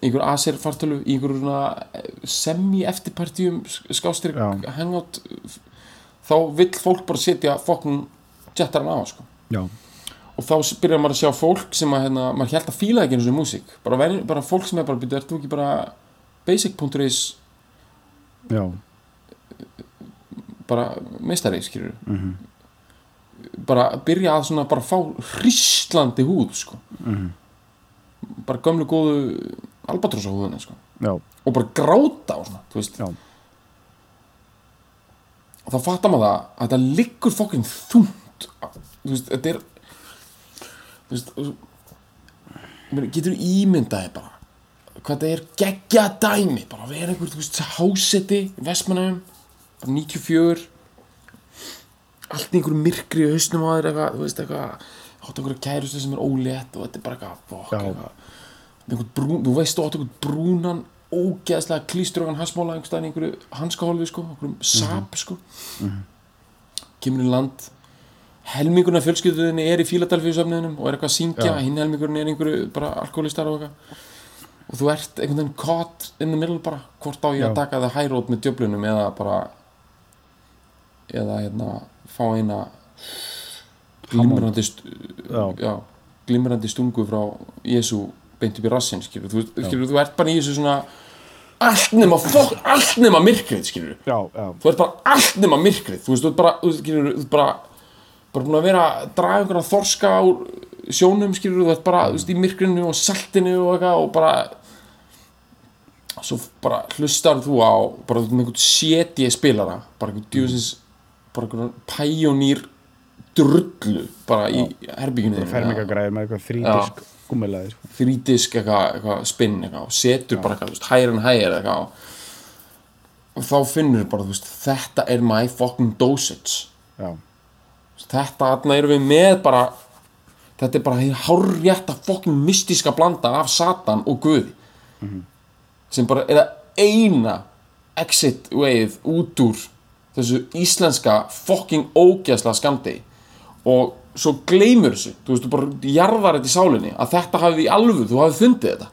A: einhver aser fartölu í einhverju svona semi eftirpartíum skástrík hangout þá vill fólk bara setja fokkun jettarinn á sko.
B: Já,
A: og þá byrjar maður að sjá fólk sem að hérna, maður held að fíla ekki eins og músík. Bara, bara fólk sem er bara, ert þú ekki bara basic.is
B: já
A: bara meistari, skilur
B: mhm,
A: bara byrja að svona bara fá hríslandi húð, sko.
B: Mhm,
A: bara gömlu góðu albatrossa húðuna, sko.
B: Já,
A: og bara gráta og svona, þú veist.
B: Já,
A: og þá fattar maður það að þetta liggur fokkin þungt. Þú veist, þetta er þú veist þú- getur ímyndaði bara hvað þetta er geggja dæmi? Bara vera einhver, þú veist, háseti bara 94 allt í einhverju myrkri í hausnum á þér eitthvað, þú veist, eitthvað átt einhverju kærustu sem er ólétt og þetta er bara eitthvað, fokk, eitthvað. Brún, þú veist þú átt einhvern brúnan ógeðslega klísturögan hansmála einhverstaðan í einhverju hanskahólfi sko, einhverjum sap sko. Kemur í land. Helmingurinn af fjölskylduðinni er í Fíladelfíu söfniðinum og er eitthvað að syngja, hinn helmingurinn er einhverju bara alkoholistar og eitthvað. Og þú ert einhvern veginn caught in the middle bara hvort á ég að
B: Já.
A: taka það high road með djöflunum eða bara eða hérna fá eina glimrandi glimrandi stungu frá Jésu beint upp í rassin skilur, þú, skilur, þú ert bara í þessu svona allt nema, fokk, allt nema myrkrið skilur
B: já, já,
A: þú ert bara allt nema myrkrið þú veist, þú ert bara, þú skilur, þú ert bara bara búin að vera að draga einhverja þorska úr sjónum, skilur, þú ert bara þú veist, í myrkrinu og saltinu og eitthvað og bara svo bara hlustar þú á bara einhvern séti spilara bara einhvern djúsins bara einhvern pæjónýr drullu bara í herbygginu
B: fermingagræður með eitthvað þrídisk gummilaði sko.
A: þrídisk eitthvað, eitthvað spinn eitthvað, og setur bara eitthvað, higher and higher eitthvað og þá finnur bara, þú veist, þetta er my fucking dosage.
B: Já,
A: þetta aðna erum við með bara þetta er bara því hárrétta fucking mystíska blanda af Satan og Guði. Sem bara er að eina exit wayið út úr þessu íslenska fucking ógeðslega skamdi og svo gleymur þessu þú veist, þú bara jarðar þetta í sálinni að þetta hafið í alvöru, þú hafið fundið þetta.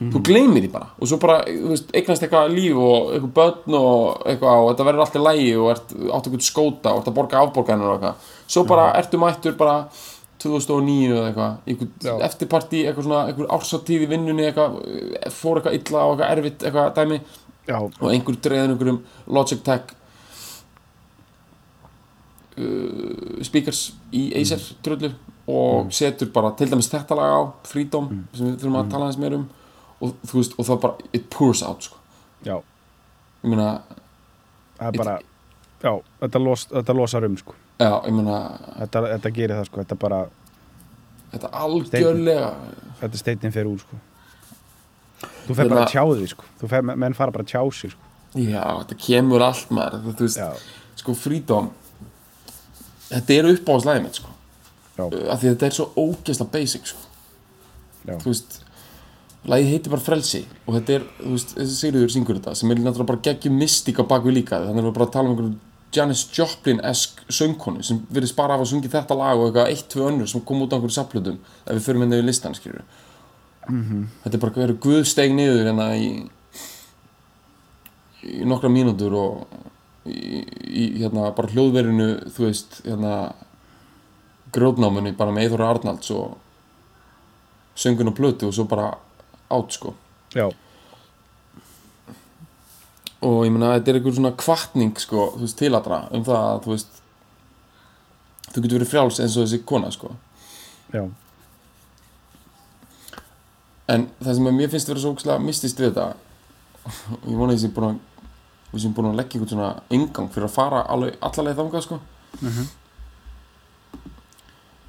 A: Þú gleymir því bara. Og svo bara, þú veist, eignast eitthvað líf og eitthvað börn og eitthvað og þetta verður alltaf lægi og ert, átt eitthvað skóta og ert að borga afborganir og eitthvað. Svo bara ertu mættur bara 2009 eða eitthvað, eitthvað eftirparti, eitthvað svona, eitthvað ársatíð í vinnunni eitthvað, fór eitthvað illa og eitthvað erfitt eitthvað dæmi.
B: Já,
A: og einhver dreðin einhverjum Logitech uh, speakers í Acer drullu og setur bara til dæmis þetta lag á Freedom sem við þurfum að tala aðeins meir um og veist, og það bara, it pours out sko.
B: já
A: ég meina,
B: það er bara já, þetta, los, þetta losar um sko.
A: já, ég meina
B: þetta, þetta gerir það sko. þetta bara,
A: þetta algjörlega
B: þetta steitin fer úr sko. þú fer bara að tjá því sko. þú fer, menn fara bara að tjá sig sko.
A: já, þetta kemur allt maður þú veist,
B: já,
A: sko Freedom þetta er uppáðslæði mitt sko. af því að þetta er svo ógeðslega basic sko. þú veist lagið heitir bara frelsi og þetta er, þú veist, þessi Sigriður syngur þetta sem er náttúrulega bara geggjum mystík á bakvið líka. Þannig að við bara að tala um einhverju Janis Joplin-esk söngkonu sem virðist bara af að sungi þetta lag og eitthvað eitt, tvö önnur sem kom út á einhverju saplutum ef við förum inn yfir listan, skilur þetta er bara verið Guð steig niður hérna í í nokkra mínútur og í, í hérna bara hljóðverinu þú veist, hérna grótnámunni bara með Eithóra Arnalds og söngun og plötu og svo bara átt sko.
B: Já,
A: og ég meina þetta er einhver svona kvartning sko, þú veist, til allra um það að þú veist þú getur verið frjáls eins og þessi kona sko.
B: Já,
A: en það sem að mér finnst vera svo mistist við þetta og ég vona að ég sé búin að við sem búin að leggja einhvern svona engang fyrir að fara allalega þangað sko.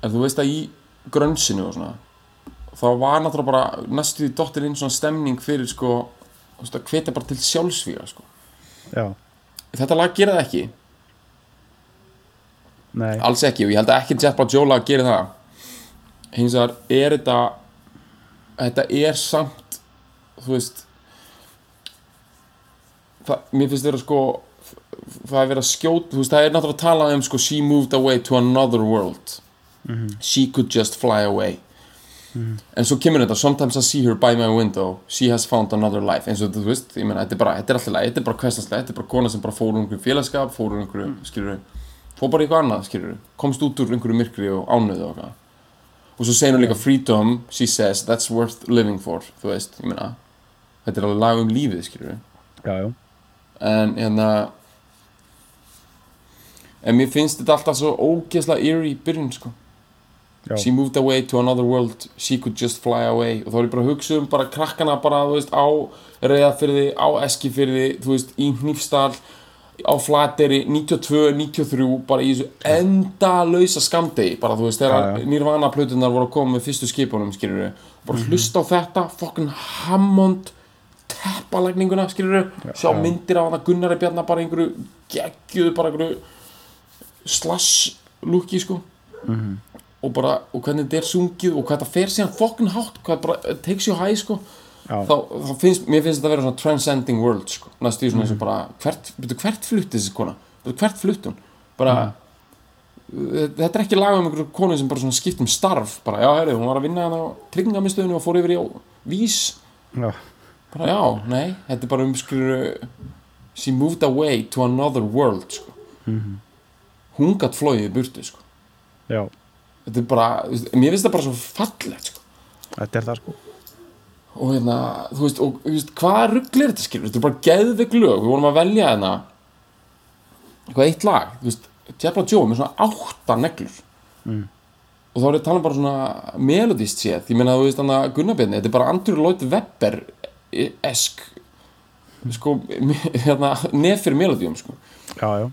A: En þú veist að í grönsinu og svona þá var náttúrulega bara næstu því dottir inn svona stemning fyrir sko hvetja bara til sjálfsvíga sko.
B: Já.
A: Þetta lag gera það ekki.
B: Nei,
A: alls ekki og ég held að ekki Jet Black Jola gerir það. Hins vegar er þetta þetta er samt þú veist það, mér finnst þetta sko það er verið að skjóta, þú veist, það er náttúrulega að tala um sko, she moved away to another world. She could just fly away. En svo kemur þetta sometimes I see her by my window. She has found another life. Eins og þú veist, ég meina, þetta er bara, þetta er alltaf leið þetta er bara hverstaslega, þetta er bara kona sem bara fór úr einhverjum félagskap, fór úr einhverju, skilur fór bara eitthvað annað, skilur komst út úr einhverju myrkri og ánöðu og eitthvað. Og svo segir hún líka freedom she says that's worth living for þú veist, ég meina þetta er alveg lag um lífið, skilur
B: já, já,
A: en hérna en mér finnst þetta alltaf svo ógeðslega eerie í byrjun sko.
B: Já.
A: she moved away to another world. She could just fly away. Og þá er ég bara að hugsa um bara krakkana bara, þú veist, á reyðafyrði, á eskifyrði þú veist, í Hnífsdal á Flateri, 92, 93 bara í þessu endalausa skamdegi, bara þú veist, þegar
B: já.
A: Nirvana plötunar voru að koma með fyrstu skipunum, skilur við bara hlusta á þetta, fucking Hammond teppalagninguna, skilur við sjá
B: já.
A: myndir af hana Gunnari Bjarnar bara einhverju geggjuðu, bara einhverju slash looki, sko. Og bara, og hvernig þetta er sungið og hvað þetta fer síðan fokkin hátt hvað bara takes you high sko. Þá, þá finnst, mér finnst þetta að vera svona transcending world sko, næstu í svona eins og bara hvert, byrju, hvert flutt þessi kona, byrju, hvert flutt hún? Bara þetta er ekki lag um einhverju konu sem bara skipt um starf, bara já, herri, hún var að vinna hérna á tryggingamistöðinu og fór yfir í vís,
B: já.
A: Bara já, nei þetta er bara um skrýru she moved away to another world sko. Hún gatt flóið í burtu sko.
B: Já.
A: þetta er bara, mér finnst það bara svo fallegt sko.
B: þetta er það sko.
A: Og hérna, þú veist, og, þú veist hvaða ruggl er þetta skilur, þetta er bara geðveik lög. Við vorum að velja hérna eitthvað eitt lag, þú veist Jabba Joe með svona átta neglur.
B: Mm.
A: og þá er ég að tala um bara svona melodist séð, ég meina þú veist þannig að Gunnarbjörni, þetta er bara Andrew Lloyd Webber esk sko, hérna nef fyrir melodíum sko.
B: Já, já.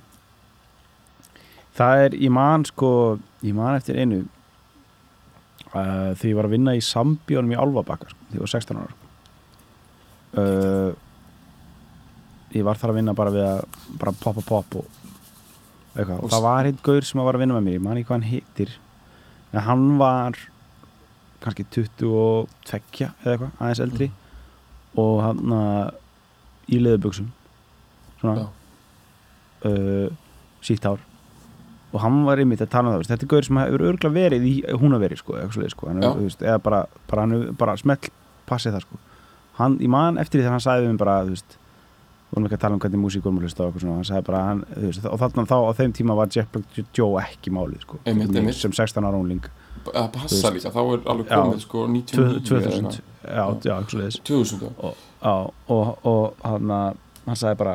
B: Það er, ég man sko ég man eftir einu uh, því ég var að vinna í Sambjónum í Álfabakka sko, því ég var 16 ára. Uh, ég var þar að vinna bara við að bara poppa pop og eitthvað, og það var einn gaur sem var að vinna með mér, ég man ekki hvað hann heitir en hann var kannski 22 eða eitthvað, aðeins eldri og hann að í leðubuxum svona uh, sítt hár. Og hann var einmitt að tala um það þetta er gaur sem hefur örgulega verið í húnaveri sko, sko, eða bara, bara, bara smell passið það sko. hann, ég man eftir því þegar hann sagði við mig bara þú veist, vorum ekki að tala um hvernig músík vorum að hlusta okkur svona, hann sagði bara hann, veist, og þarna þá á þeim tíma var Jeff Black Joe ekki málið sko,
A: Einmitt, einmitt.
B: sem 16 ára unling
A: að passa líka, þá er alveg komið sko 99
B: 2000, já, já, eitthvað svoleiðis
A: 2000 já.
B: og, á, og, og hann, hann sagði bara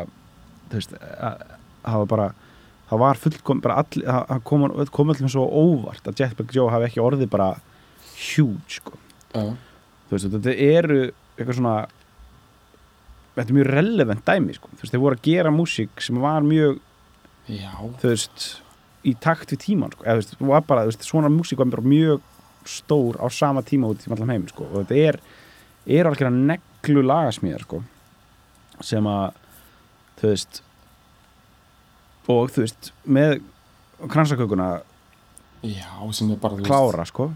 B: þú veist að- það var bara það var fullkom bara allir, það það kom, kom allir svo óvart að Jetpack Joe hafi ekki orðið bara huge sko.
A: Já.
B: þú veist, þetta eru eitthvað svona þetta er mjög relevant dæmi sko. þú veist, þeir voru að gera músík sem var mjög,
A: já,
B: þú veist í takt við tíman, sko. eða veist, var bara, veist, svona músík var mjög stór á sama tíma út í allan heim sko. og þetta er, er alveg að neglu lagasmíðar sko. sem að þú veist og þú veist með kransakökuna
A: er
B: klára sko.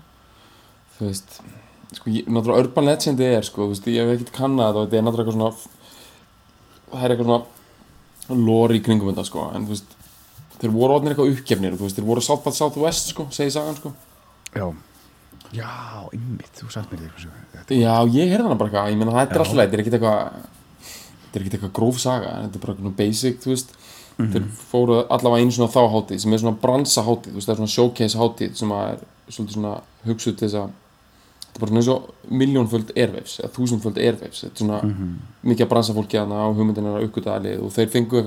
A: þú veist sko, ég, náttúrulega Urban Legend er sko, veist, ég hef ekkert kannað þetta og þetta er náttúrulega eitthvað svona það er eitthvað svona lore í kringum þetta sko, en þú veist þeir voru orðinir eitthvað uppgefnir, þú veist, þeir voru South by Southwest sko, segi sagan sko.
B: Já. Já, ymmit, þú sagt mér þetta eitthvað
A: já, ég heyrði hana bara eitthvað, ég meina þetta er alltaf leið, þetta er ekkert eitthvað þetta er ekkert eitthvað gróf saga, en þetta er bara eitthvað basic, þú veist. Þeir fóru allavega einu svona þá hátíð sem er svona bransa hátíð, þú veist, það er svona showcase hátíð sem að er svolítið svona hugsuð til þess að þetta er bara svona eins og miljónföld airwaves, eða þúsundföld airwaves þetta er svona mikið að bransa fólki hana á hugmyndinar að uppgöta aðlið og þeir fengu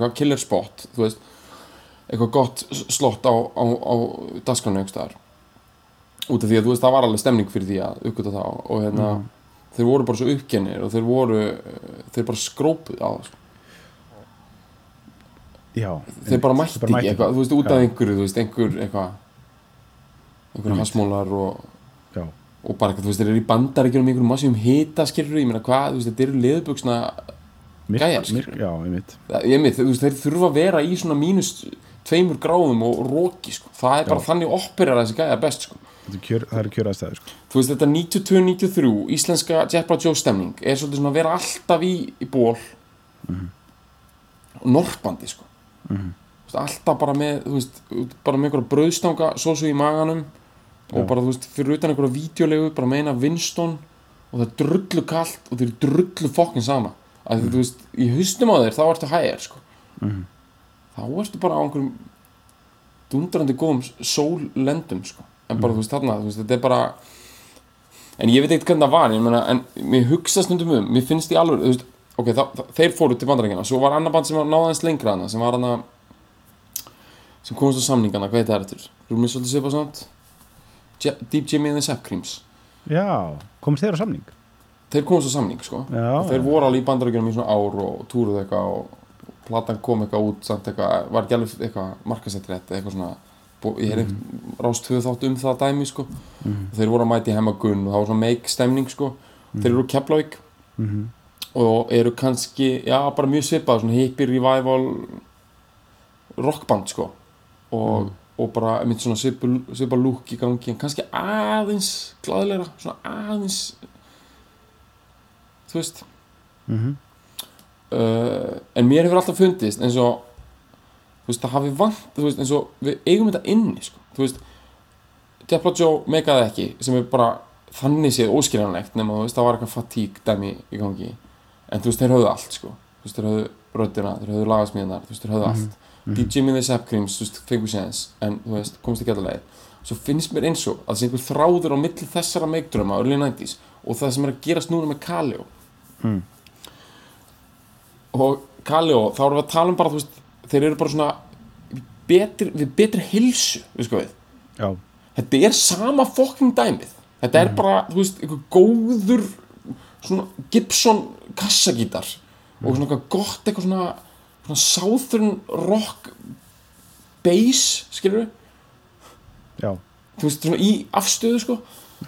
A: eitthvað gott slott á, á, á dasgranu einhvers staðar. Út af því að þú veist, það var alveg stemning fyrir því að uppgöta það og hérna þeir voru bara svo uppkennir og þeir voru þeir bara skrópuð á það
B: já,
A: þeir bara mætti ekki eitthvað, þú veist, út af
B: Já.
A: einhverju, þú veist, einhver eitthvað einhverju
B: Einmitt.
A: hasmólar og,
B: já,
A: og bara eitthvað, þú veist, þeir eru í bandaríkjum einhverjum massíum hita, skilur ég meina hvað, þú veist, þetta eru
B: myrk,
A: Gæjar, skilur.
B: já,
A: ég veist, þeir þurfa að vera í svona mínus tveimur gráðum og róki, sko. Það er bara
B: Já.
A: þannig operar þessi gæja best, sko.
B: Kjör, það eru kjöraðstæður sko.
A: þú veist, þetta 92-93 íslenska Jetbra Joe stemning er svolítið svona að vera alltaf í, í ból og norpandi, sko. Þú veist, alltaf bara með, veist, bara með einhverja brauðstanga sósu í maganum og
B: Já.
A: bara, þú veist, fyrir utan einhverja vídeolegu bara meina Winston og það er drullu kalt og þeir eru drullu fokkin sama. Að þú veist, í haustum á þeir þá ertu hægir, sko.
B: Mhm.
A: Þá ertu bara á einhverjum dundrandi góðum sóllendum sko. en bara þú veist þarna þú veist, þetta er bara en ég veit ekkert hvernig það var meina, en mér hugsa stundum um mér finnst í alveg, veist, ok, það, það, þeir fóru til bandarækjana, svo var annar band sem var náðaðins lengra hana, sem var hana sem komast á samningana, hvað heit það eftir? Rúmið svolítið svipa samt Je- Deep Jimmy and the Sap Creams.
B: Já, komist þeir á samning?
A: þeir komast á samning, sko.
B: Já,
A: þeir voru alveg í bandarækjunum í svona ár og túruðu eitthvað og platan kom eitthvað út samt eitthvað, var ekki alveg eitthvað markasettir þetta, eitthvað svona ég hef mm. rást tvö þátt um það dæmi sko. og þeir voru að mæti hemmagunn og það var svona make stemning sko. þeir eru úr Keflavík
B: Mhm.
A: og eru kannski, já bara mjög svipað svona hippie revival rockband sko og, og bara einmitt svona svipa, svipa lúk í gangi en kannski aðeins glæðilegra, svona aðeins þú veist
B: Mhm.
A: Uh, en mér hefur alltaf fundist eins og þú veist, það hafi vant þú veist, eins og við eigum þetta inni sko. þú veist, Depla Joe megaði ekki, sem er bara þannig séð óskiljanlegt, nema þú veist, það var eitthvað fatík dæmi í gangi. En þú veist, þeir höfðu allt, sko. Þú veist, þeir höfðu röddina, þeir höfðu lagasmíðanar þú veist, þeir höfðu allt. DJ Minnie Sepp Creams, þú veist, fengur séðans en þú veist, komst ekki allavega svo finnst mér eins og að sé einhver þráður á milli þessara meikdröma, early 90s og það sem er að gerast núna með Kaleo.
B: Mm.
A: Og Kaleo, þá erum við að tala um bara veist, þeir eru bara svona betri, við betri hilsu, við sko við.
B: Já,
A: þetta er sama fokking dæmið. Þetta er bara, þú veist, einhver góður svona Gibson kassagítar og svona eitthvað gott eitthvað svona, svona southern rock bass, skilur við
B: já,
A: þú veist, svona í afstöðu sko.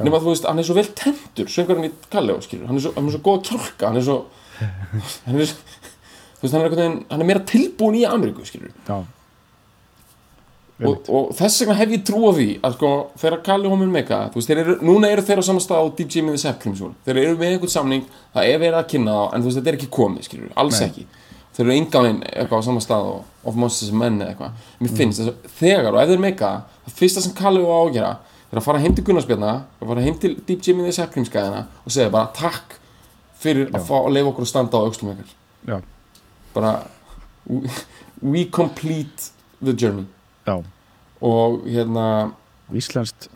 A: Nema þú veist, hann er svo vel tendur söngarinn í Kalleo, skilur, hann er svo, hann er svo góð að kjálka hann er svo (laughs) hann er, þú veist, hann er, veginn, hann er meira tilbúin í Ameríku, og, og þess vegna hef ég trú á því að sko, þegar Kalli Homun Mega þú veist, þeir eru, núna eru þeir á saman stað á DJ með Sepp Crimson, þeir eru með einhvern samning það er verið að kynna þá, en þú veist, þetta er ekki komið skilur, alls
B: Nei.
A: ekki. Þeir eru engáinn eitthvað á saman stað og of monsters and men eða eitthvað, mér finnst þess að þegar og ef þeir mega, það fyrsta sem Kalli á að gera er að fara heim til Gunnarsbjörna og fara heim til DJ með The Sepp Crimskæðina og segja bara takk fyrir að
B: Já.
A: fá að leifa okkur að standa á aukslum bara we, complete the journey
B: já,
A: og hérna
B: íslenskt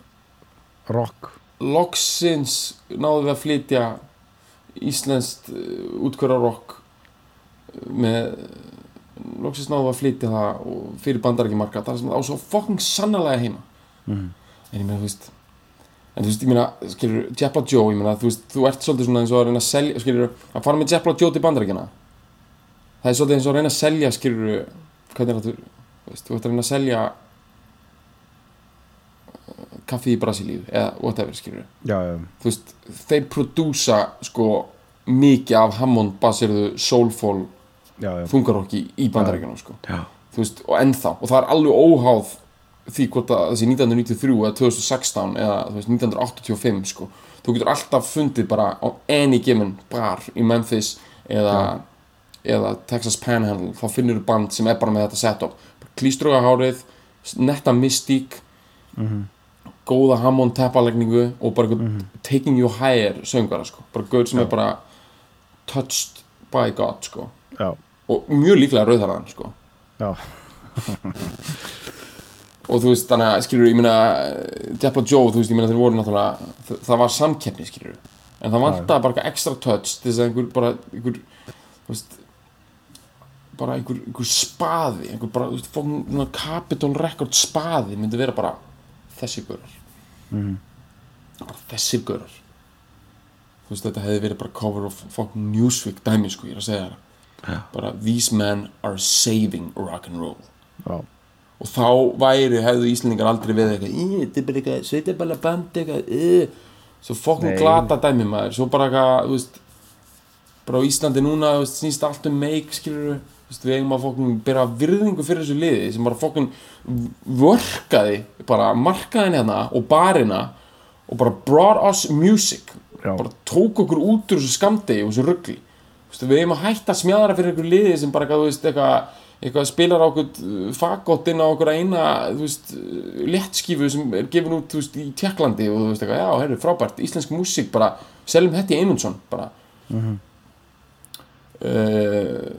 B: rock.
A: loksins náðum við að flytja íslenskt uh, útkvörarokk með loksins náðum við að flytja það fyrir bandarækjumarka það sem á svo fucking sannarlega heima.
B: Mhm.
A: en ég meina þú veist en þú veist ég meina skilur Jepla Joe ég meina þú veist þú ert svolítið svona eins og að reyna að selja skilur að fara með Jepla Joe til bandarækjana það er svolítið eins og að reyna að selja skilur hvernig er það þú ert að reyna að selja uh, kaffi í Brasilíu eða whatever skilur
B: Já, já,
A: þú veist, þeir prodúsa sko mikið af Hammond baseruðu soulful
B: já, já,
A: þungarokki í bandarækjunum sko.
B: já.
A: þú veist, og ennþá og það er alveg óháð því hvort að þessi 1993 eða 2016 eða veist, 1985 sko. þú getur alltaf fundið bara á any given bar í Memphis eða, eða Texas Panhandle þá finnur þú band sem er bara með þetta setup klístruga hárið, netta mystík góða Hammond teppalegningu og bara einhvern taking you higher söngara sko. bara gaur sem
B: Já.
A: er bara touched by God sko. og mjög líklega rauðharðan sko. (laughs) og þú veist þannig að skilur ég meina Depp og Joe þú veist ég meina þeir voru náttúrulega það, var samkeppni skilur en það vantaði bara eitthvað extra touch þess að einhver bara einhver þú veist bara einhver, einhver spaði einhver bara þú veist fókn Capitol Record spaði myndi vera bara þessi görar
B: Mhm.
A: bara þessi görar þú veist þetta hefði verið bara cover of fókn Newsweek dæmi sko ég er að segja það
B: Já.
A: bara these men are saving rock'n'roll
B: já.
A: og þá væri, hefðu Íslendingar aldrei við eitthvað, "Í, þetta er bara eitthvað sveitaballa band eitthvað, svo fokkum
B: Nei.
A: glata dæmi maður, svo bara eitthvað bara á Íslandi núna snýst allt um meik, skilur veist, við eigum að fokkum bera virðingu fyrir þessu liði sem bara fokkum vörkaði bara markaðin hérna og barina og bara brought us music.
B: Já.
A: bara tók okkur út úr þessu skamdegi og þessu ruggli við eigum að hætta að smjadra fyrir einhver liði sem bara þú veist, eitthvað, eitthvað spilar á okkur fagott inn á okkur eina þú veist, uh, léttskífu sem er gefin út veist, í Tjekklandi og þú veist eitthvað, já, herru, frábært, íslensk músík bara, seljum Hetti Eymundsson bara. Uh,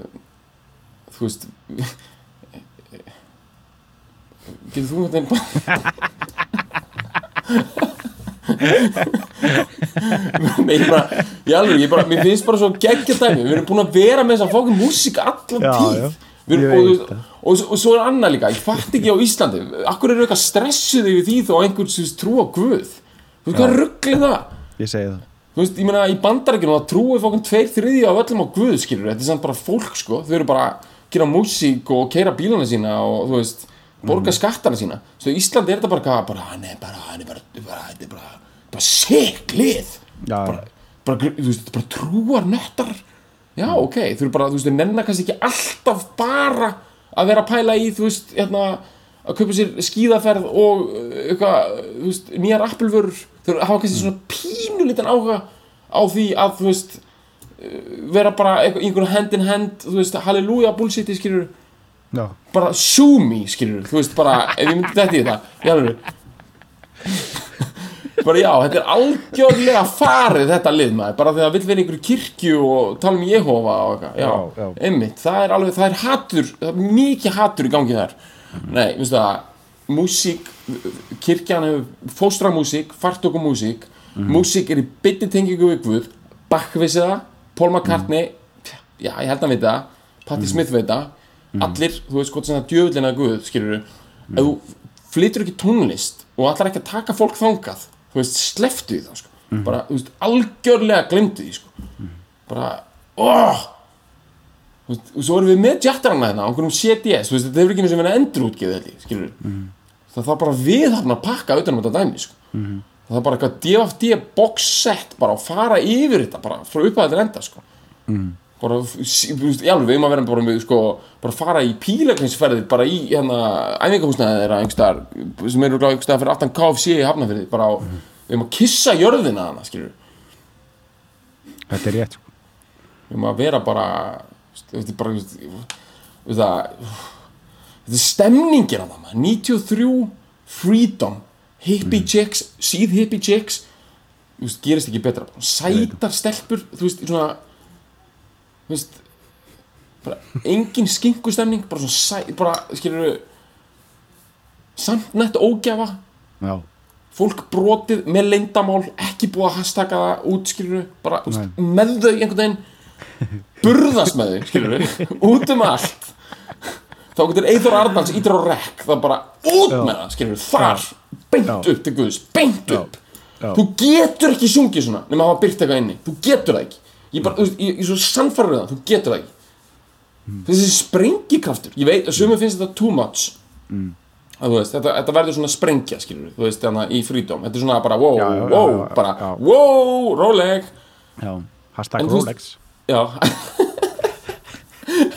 A: þú veist getur þú einhvern veginn Nei, ég bara, ég alveg, ég bara, mér finnst bara svo geggja dæmi, við erum búin að vera með þess að fókum músík allan
B: Já,
A: tíð.
B: já. Ég
A: erum, og, og, og, og svo er annað líka, ég fatt ekki á Íslandi. Akkur eru eitthvað stressuð yfir því þó einhvern sem trú á Guð? Þú veist hvað rugglið það?
B: ég segi það.
A: Þú veist, ég meina í bandarækjunum það trúið fókum tveir þriðja af öllum á Guð, skilur Þetta er samt bara fólk, sko, þau eru bara gera músík og keira bílana sína og, þú veist, borga skattana sína. Svo í Íslandi er þetta bara, bara, hann er bara, hann er bara, bara, þetta er bara, bara sick lið.
B: Já,
A: bara, bara, þú veist, bara trúar nöttar. Já, ok, þú eru bara, þú veist, þau nennar kannski ekki alltaf bara að vera að pæla í, þú veist, hérna að kaupa sér skíðaferð og uh, eitthvað, þú veist, nýjar appelvörur. Þau hafa kannski svona pínulítan áhuga á því að, þú veist vera bara einhvern hand in hand, þú veist, halleluja bullshiti, skilur
B: já,
A: bara sue me, skilur þú veist, bara, ef ég myndi þetta í þetta alveg bara já, þetta er algjörlega farið þetta lið maður, bara þegar það vill vera í einhverju kirkju og tala um Jehova og eitthvað, já,
B: Já, já.
A: einmitt, það er alveg, það er hatur, það er mikið hatur í gangi þar, nei, veistu það músík, kirkjan hefur fóstra músík, fartöku músík músík er í bytti tengingu vissi það Paul McCartney, já, ég held að veit það. Patti Smith veit það. Allir, þú veist, gott sem það djöfullina Guð skilur ef þú flytur ekki tónlist og allar ekki að taka fólk þangað þú veist, sleftu það sko. bara, þú veist, algjörlega glemdu því sko. bara, óh Þú veist, og svo erum við með jattarana hérna á einhverjum CDS, þú veist, þetta hefur ekki eins og verið endurútgeð held ég, skilur það þarf bara við að pakka utan um þetta dæmi sko. Það þarf bara eitthvað DFD box set bara að fara yfir þetta bara frá upphæðið til enda sko. bara, sí- þú veist, já, við að vera bara með, sko, bara fara í pílagrinsferðir bara í, hérna, æfingahúsnaði þeirra einhverstaðar, sem eru gláð einhverstaðar fyrir aftan KFC í Hafnafyrði, bara á við erum að kissa jörðina hana, skilur
B: þetta er rétt sko.
A: við erum að vera bara þetta er bara það þetta er stemningin af það maður. 93 Freedom hippie chicks, síð hippie chicks þú veist, gerist ekki betra. Sætar stelpur, þú veist, svona þú veist bara engin skinkustemning bara svona sæ, bara, skilur samt nett ógjafa
B: já,
A: fólk brotið með leyndamál ekki búið að hashtagga það út skilur bara
B: Nei.
A: með þau einhvern veginn burðast með þau skilur (laughs) út um allt. Þá getur Eithor Arnalds ítur á rekk það bara út
B: Já.
A: með það skilur þar, beint
B: Já.
A: upp til Guðs beint
B: Já.
A: upp.
B: Já.
A: þú getur ekki sungið svona nema að hafa byrt eitthvað inni. Þú getur það ekki. Ég, bara, veist, ég, ég er svo sannfærður um það, þú getur það ekki. Þessi sprengikraftur ég veit að sömur finnst þetta too much. Að, þú veist, þetta, þetta verður svona sprengja skilur þú veist, þannig í frídóm þetta er svona bara wow, wow, bara wow,
B: já, hashtag Rolex.
A: Já. (laughs)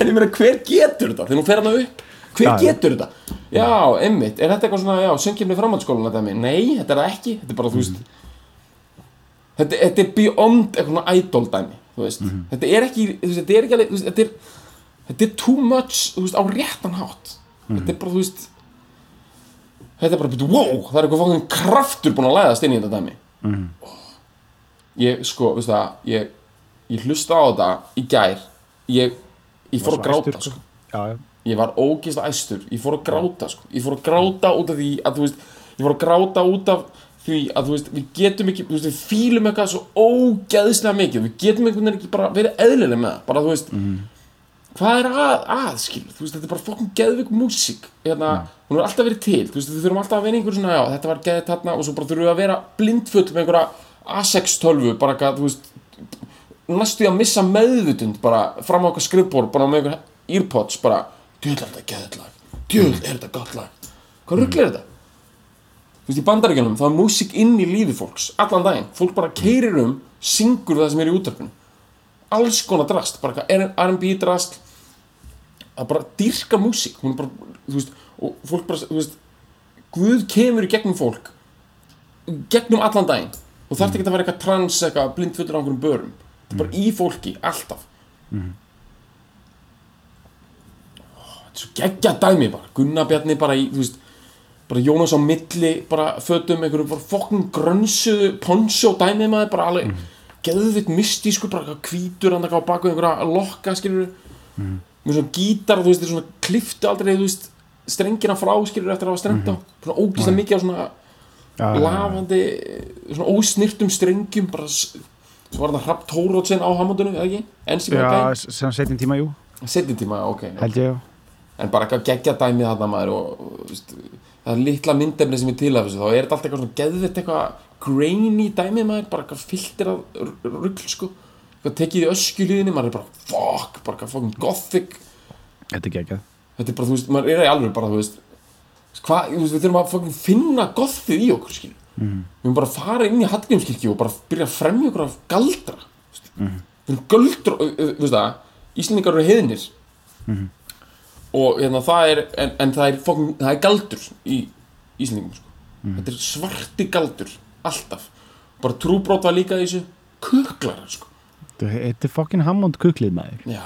A: En ég meina hver getur þetta? Þegar hún fer hana upp hver getur þetta? Já, einmitt, er þetta eitthvað svona já, söngkefni framhaldsskólan þetta mig nei, þetta er það ekki, þetta er bara, þú veist þetta, þetta er beyond eitthvað svona idol dæmi þú veist, þetta er ekki þú veist, þetta er ekki alveg, þú veist, þetta er þetta er too much, þú veist, á réttan hátt. Þetta er bara, þú veist þetta er bara, byrju, wow, það er eitthvað fangin kraftur búin að læðast inn í þetta dæmi. Ég, sko, veist það ég, ég hlusta á þetta í gær. Ég, ég fór að gráta, sko.
B: Já, já,
A: ég var ógeðslega æstur, ég fór að gráta sko. ég fór að gráta út af því að þú veist, ég fór að gráta út af því að þú veist, við getum ekki, þú veist, við fílum eitthvað svo ógeðslega mikið, við getum einhvern veginn ekki bara verið eðlileg með það, bara þú veist hvað er að, að skilur, þú veist, þetta er bara fokkin geðvik músík, hérna, hún er alltaf verið til, þú veist, við þurfum alltaf að vera einhver svona, já, þetta var geðið þarna og svo bara þurfum við að vera blindfull með einhverja A6 tölvu, bara eitthvað, þú veist næstu í að missa meðvutund bara fram á okkar skrifbór, bara með einhver earpods, bara, djöðl er þetta geðið lag. Djöðl er þetta gott lag. Hvað rugl er þetta? Þú veist, í bandaríkjunum, það er músík inn í lífi fólks allan daginn, fólk bara keirir um syngur það sem er í útarpinu alls konar drast, bara R&B drast. Að bara dyrka músík. Hún er bara, þú veist, og fólk bara, þú veist Guð kemur í gegnum fólk gegnum allan daginn. Og þarf ekki að vera eitthvað trans, eitthvað blindfullur á einhverjum börum. Þetta er bara í fólki, alltaf. Þetta er svo geggja dæmi bara. Gunnar Bjarni bara í, þú veist bara Jónas á milli, bara fötum einhverju bara fokkin grönsuðu poncho dæmi maður, bara alveg mm. geðvitt mystísku, bara hvítur hann á baku einhverja lokka, skilur með svona gítar, þú veist, er svona kliftu aldrei, þú veist strengina frá skilur eftir að hafa strengt á. Svona ógíslega mikið á svona
B: já.
A: lafandi svona ósnirtum strengjum bara svo var það Hrapp Tórótsen á Hammondinu eða ekki? Ensi
B: Já,
A: bara
B: sem setjum tíma, jú,
A: gæn setjum tíma, ok.
B: Held ég, já
A: en bara eitthvað geggja dæmið þarna maður og, veist, það er litla myndefni sem er til af þessu. Þá er þetta allt eitthvað svona geðvitt eitthvað grainy dæmið maður, bara eitthvað filter af rugl sko. Eitthvað tekið í öskjuliðinni, maður er bara fuck, bara eitthvað fucking gothic.
B: Þetta er geggjað.
A: Þetta er bara, þú veist, maður er í alveg bara, þú veist hvað, þú veist, við þurfum að fucking finna gothið í okkur, skil mm. við höfum bara að fara inn í Hallgrímskirkju og bara byrja að fremja okkur af galdra mm. við erum göldur, þú veist það Íslendingar eru heiðnir og hérna það er en, en það er fucking, það er galdur í Íslendingum, sko. Þetta er svarti galdur, alltaf. Bara trúbrót var líka þessu. Kuklar, sko.
B: Þetta er fokkin Hammond kuklið maður.
A: Já,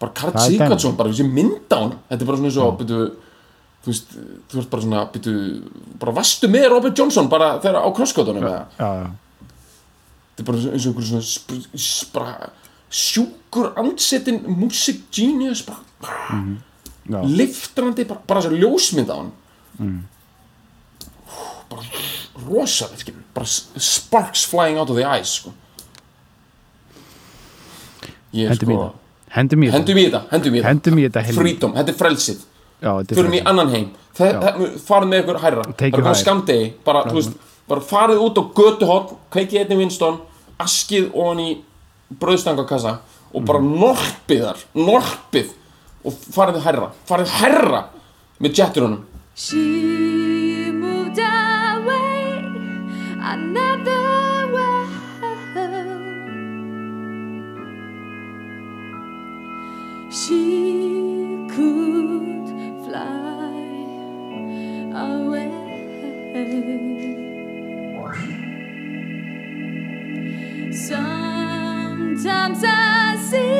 A: bara Karl Sigvardsson bara þessi mynd á hann. Þetta er bara svona eins og byrju, þú veist, þú ert bara svona byrju, bara vastu með Robert Johnson bara þegar á
B: já,
A: þetta er bara eins og einhver svona sp sp bara sjúkur andsetin music genius bara.
B: Já.
A: Liftrandi, bara, bara þessi ljósmynd á hann. Bara rosalega skilur, bara sparks flying out of the eyes sko. Ég
B: Hendum
A: sko
B: Hendum í þetta
A: hendum í þetta, freedom, þetta er frelsið.
B: Er
A: í
B: frelsi.
A: annan heim. Farið með ykkur hærra.
B: You
A: hvað
B: higher.
A: skamdegi bara, veist, bara farið út á götuhotn kveikið einni Winston askið ofan í brauðstangakassa og bara
B: Mhm.
A: norpið þar norpið og farið hærra farið hærra með jetturunum
C: She moved away another world. She could fly away. Sometimes I see